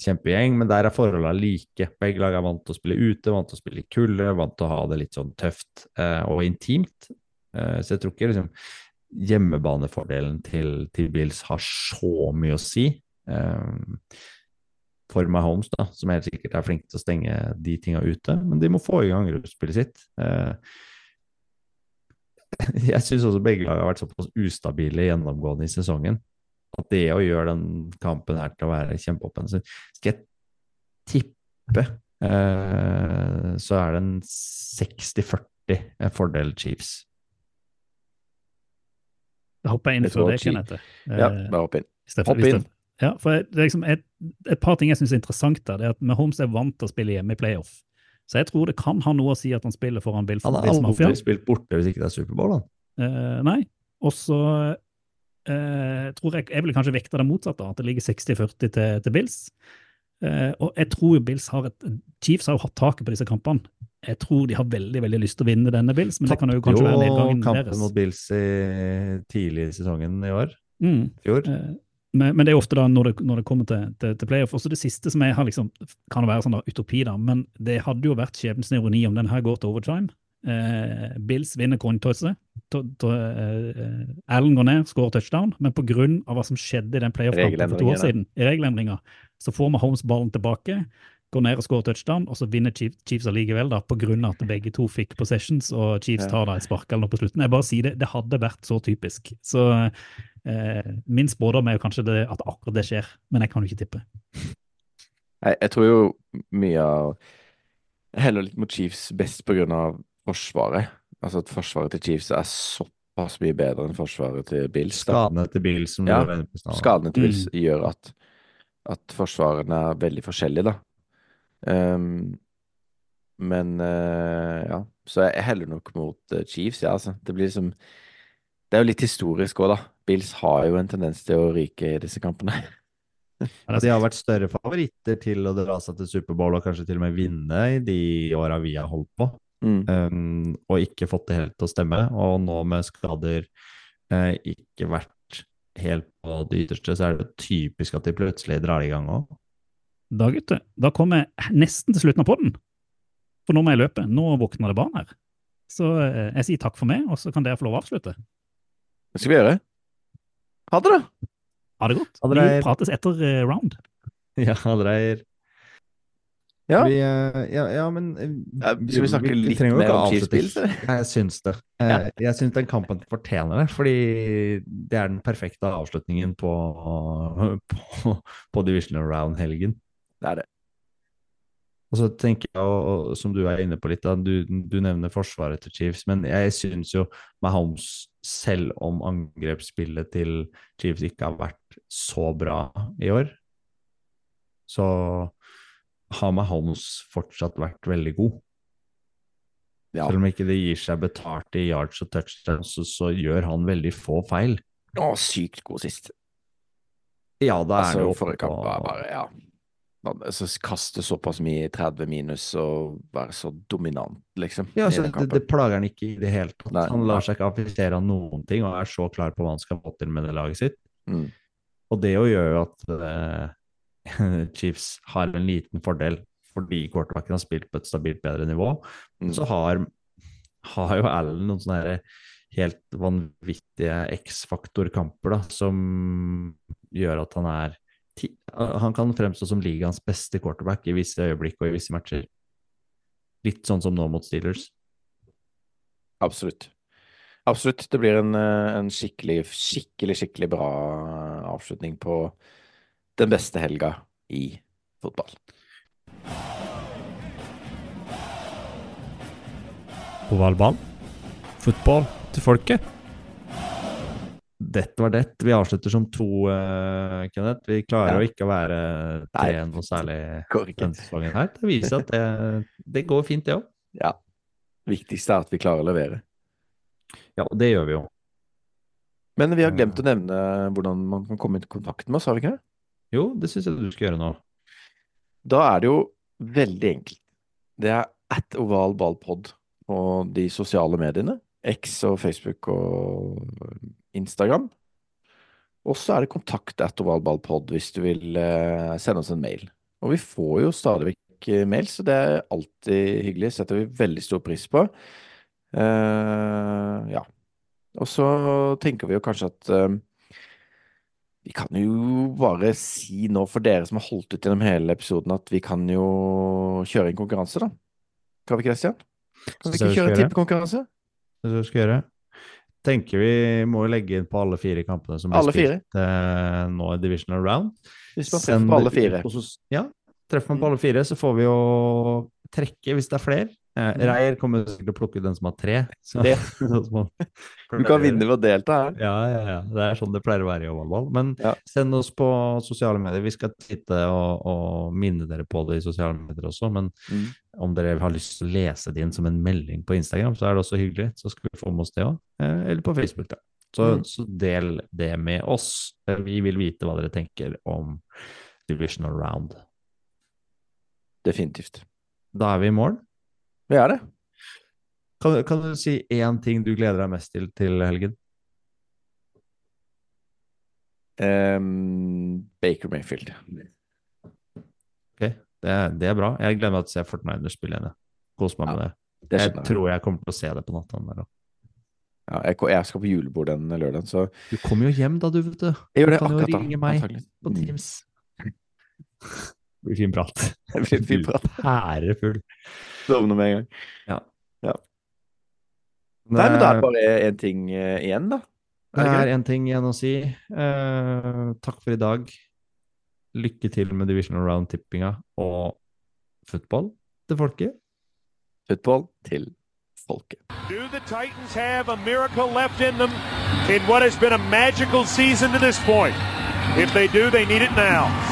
Speaker 2: kjempegjeng. Men der er forholdene like. Begge lag er vant til å spille ute, vant til å spille i kulde, vant til å ha det litt sånn tøft eh, og intimt. Eh, så jeg tror ikke liksom hjemmebanefordelen til, til Bills har så mye å si. Eh, for Mahomes, da, som helt sikkert er flink til å stenge de tinga ute. Men de må få i gang gruppespillet sitt. Eh, jeg syns også begge lag har vært såpass ustabile gjennomgående i sesongen at det å gjøre den kampen her til å være kjempeoffensiv. Skal jeg tippe, eh, så er det en 60-40 fordel Chiefs.
Speaker 1: Da hopper jeg inn før
Speaker 3: Chi-
Speaker 1: Kenneth.
Speaker 3: Ja,
Speaker 1: Eh,
Speaker 3: bare hopp inn.
Speaker 1: Steffen-
Speaker 3: Hopp inn.
Speaker 1: Ja, for det er liksom et, et par ting jeg syns er interessant der, det er at Mahomes er vant til å spille hjemme i playoff. Så jeg tror det kan ha noe å si at han spiller foran Bill,
Speaker 2: Han har aldri spilt borte hvis ikke det er Superbowl, han.
Speaker 1: Eh, nei. Og så eh, tror jeg jeg vil kanskje vekte det motsatte, at det ligger 60-40 til, til Bills. Eh, og jeg tror jo Bills har et Chiefs har jo hatt taket på disse kampene. Jeg tror de har veldig veldig lyst til å vinne denne Bills, men det kan jo kanskje være nedgangen
Speaker 2: kampen
Speaker 1: deres.
Speaker 2: mot Bills i, tidlig i sesongen i år.
Speaker 1: Mm.
Speaker 2: Fjor.
Speaker 1: Eh, Men, men det er ofte da når det, når det kommer til, til, til playoff. Også det siste som jeg har liksom, kan jo være sånn da, utopi, da, men det hadde jo vært skjebnens ironi om den her går til overtime. Eh, Bills vinner to- eh, Allen går ned, skårer touchdown, men av hva som skjedde i den playoff-kampen for to år siden, i regelendringer, så får Mahomes ballen tilbake, går ned og skårer touchdown, og så vinner Chiefs, Chiefs allikevel, da, av at begge to fikk possessions, og Chiefs tar da et spark eller noe på slutten. Jeg bare sier det, det hadde vært så typisk. Så eh, min spådom er jo kanskje det, at akkurat det skjer, men jeg kan jo ikke tippe.
Speaker 3: Jeg, jeg tror jo mye av heller litt mot Chiefs best av forsvaret. Altså at forsvaret til Chiefs er såpass mye bedre enn forsvaret til Bills.
Speaker 2: Skadene til Bills som
Speaker 3: Ja,
Speaker 2: du var inne på i.
Speaker 3: Skadene til
Speaker 1: Mm.
Speaker 3: Gjør at, at forsvarene er veldig forskjellige, da. Um, men uh, ja, så jeg heller nok mot uh, Chiefs, ja, altså. Det blir liksom Det er jo litt historisk òg, da. Bills har jo en tendens til å ryke i disse kampene.
Speaker 2: De har vært større favoritter til å dra seg til Superbowl og kanskje til og med vinne i de åra vi har holdt på,
Speaker 3: Mm.
Speaker 2: um, og ikke fått det helt til å stemme. Og nå med skader eh, ikke vært helt på det ytterste, så er det typisk at de plutselig drar i gang òg.
Speaker 1: Da, gutter, da kommer jeg nesten til slutten av podden. For nå må jeg løpe. Nå våkner det barn her. Så eh, jeg sier takk for meg, og så kan dere få lov å avslutte.
Speaker 3: Hva skal vi gjøre? Ha det, da!
Speaker 1: Ha det godt.
Speaker 2: Ha.
Speaker 1: Vi prates etter eh, round.
Speaker 2: Ja, Dreyer.
Speaker 3: Ja.
Speaker 2: Vi, eh, ja, ja, men eh,
Speaker 3: skal vi snakke litt
Speaker 2: vi
Speaker 3: mer om?
Speaker 2: Ja, Jeg syns det. Eh, Jeg syns den kampen fortjener det, fordi det er den perfekte avslutningen på, på, på Division Round-helgen.
Speaker 3: Det er det.
Speaker 2: Og så tenker jeg, og, og, som du er inne på litt, da, du, du nevner forsvaret til Chiefs, men jeg syns jo Mahomes, selv om angrepsspillet til Chiefs ikke har vært så bra i år, så har Mahomes fortsatt vært veldig god.
Speaker 3: Ja.
Speaker 2: Selv om ikke det gir seg betalt i yards og touchdowns, så, så gjør han veldig få feil.
Speaker 3: Å, sykt god sist.
Speaker 2: Ja, da er
Speaker 3: Altså,
Speaker 2: det jo
Speaker 3: forrige kamp var bare, ja. Altså, kaste såpass mye i 30 minus og være så dominant, liksom.
Speaker 2: Ja, altså, det, det plager han ikke i det hele tatt.
Speaker 3: Nei.
Speaker 2: Han lar seg ikke affisere av noen ting og er så klar på hva han skal få til med det laget sitt.
Speaker 3: Mm.
Speaker 2: Og det jo gjør jo at eh, Chiefs har en liten fordel fordi quarterbacken har spilt på et stabilt bedre nivå.
Speaker 3: Mm.
Speaker 2: Så har, har jo Allen noen sånne helt vanvittige X-faktor-kamper som gjør at han er Han kan fremstå som ligaens beste quarterback i visse øyeblikk og i visse matcher. Litt sånn som nå mot Steelers.
Speaker 3: Absolutt. Absolutt. Det blir en, eh, en skikkelig, skikkelig, skikkelig bra avslutning på den beste helga i fotball.
Speaker 5: Ovalbanen. Fotball til folket.
Speaker 2: Dette var det. Vi avslutter som to, uh, Kenneth. Vi klarer
Speaker 3: Ja.
Speaker 2: å ikke å være tre noe særlig denne sesongen her. Det viser at det, det går fint, det òg.
Speaker 3: Ja. Viktigst er at vi klarer å levere.
Speaker 2: Ja, og det gjør vi jo.
Speaker 3: Men vi har glemt å nevne hvordan man kan komme i kontakt med oss, har vi ikke det?
Speaker 2: Jo, det syns jeg du skal gjøre nå.
Speaker 3: Da er det jo veldig enkelt. Det er at ovalballpod på de sosiale mediene. X og Facebook og Instagram. Og så er det kontakt at ovalballpod hvis du vil eh, sende oss en mail. Og vi får jo stadig vekk eh, mail, så det er alltid hyggelig. Setter vi veldig stor pris på. Uh, ja. Og så tenker vi jo kanskje at eh, vi kan jo bare si nå for dere som har holdt ut gjennom hele episoden, at vi kan jo kjøre en konkurranse, da. Kan vi ikke det, Stian? Kan vi ikke kjøre en tippekonkurranse?
Speaker 2: Det er skal gjøre. Tenker vi må jo legge inn på alle fire kampene som blir
Speaker 3: Alle
Speaker 2: spilt eh, nå i divisional round.
Speaker 3: Hvis man treffer på alle fire.
Speaker 2: Ja, treffer man på alle fire, så får vi jo trekke hvis det er flere. Eh. Reier kommer sikkert til å plukke den som har tre. Så, han
Speaker 3: Du kan vinne ved å delta her.
Speaker 2: Ja, ja, ja. Det er sånn det pleier å være i ovalball. Men
Speaker 3: Ja.
Speaker 2: send oss på sosiale medier. Vi skal titte og, og minne dere på det i sosiale medier også. Men
Speaker 3: Mm.
Speaker 2: om dere har lyst til å lese det inn som en melding på Instagram, så er det også hyggelig. Så skal vi få med oss det òg. Eh, eller på Facebook, da. Så,
Speaker 3: Mm.
Speaker 2: så del det med oss. Eh, Vi vil vite hva dere tenker om divisional round.
Speaker 3: Definitivt.
Speaker 2: Da er vi i mål.
Speaker 3: Vi er det.
Speaker 2: Kan, kan du si én ting du gleder deg mest til til helgen?
Speaker 3: Um, Baker Mayfield.
Speaker 2: Ok, det, det er bra. Jeg gleder meg til å se Fortniner spille igjen. Kos meg
Speaker 3: Ja,
Speaker 2: med det.
Speaker 3: Det
Speaker 2: Jeg
Speaker 3: skjønner
Speaker 2: tror jeg kommer til å se det på natta. der.
Speaker 3: Ja, jeg, jeg skal på julebord den lørdagen, så
Speaker 2: Du kommer jo hjem da, du, vet du.
Speaker 3: jeg gjør det du
Speaker 2: kan jo
Speaker 3: akkurat da.
Speaker 2: ringe meg. På
Speaker 3: Mm.
Speaker 2: Teams. Det blir fin prat.
Speaker 3: Det blir fin prat.
Speaker 2: Ærefull.
Speaker 3: Sovner med en gang.
Speaker 2: Ja.
Speaker 3: Ja. Nei, men da er det bare én ting uh, igjen, da.
Speaker 2: Det
Speaker 3: Er det
Speaker 2: er én ting igjen å si. Uh, takk for i dag. Lykke til med divisional round-tippinga og football til folket.
Speaker 3: Football til folket.
Speaker 7: Do the Titans have a miracle left in them in what has been a magical season to this point? If they do, they need it now.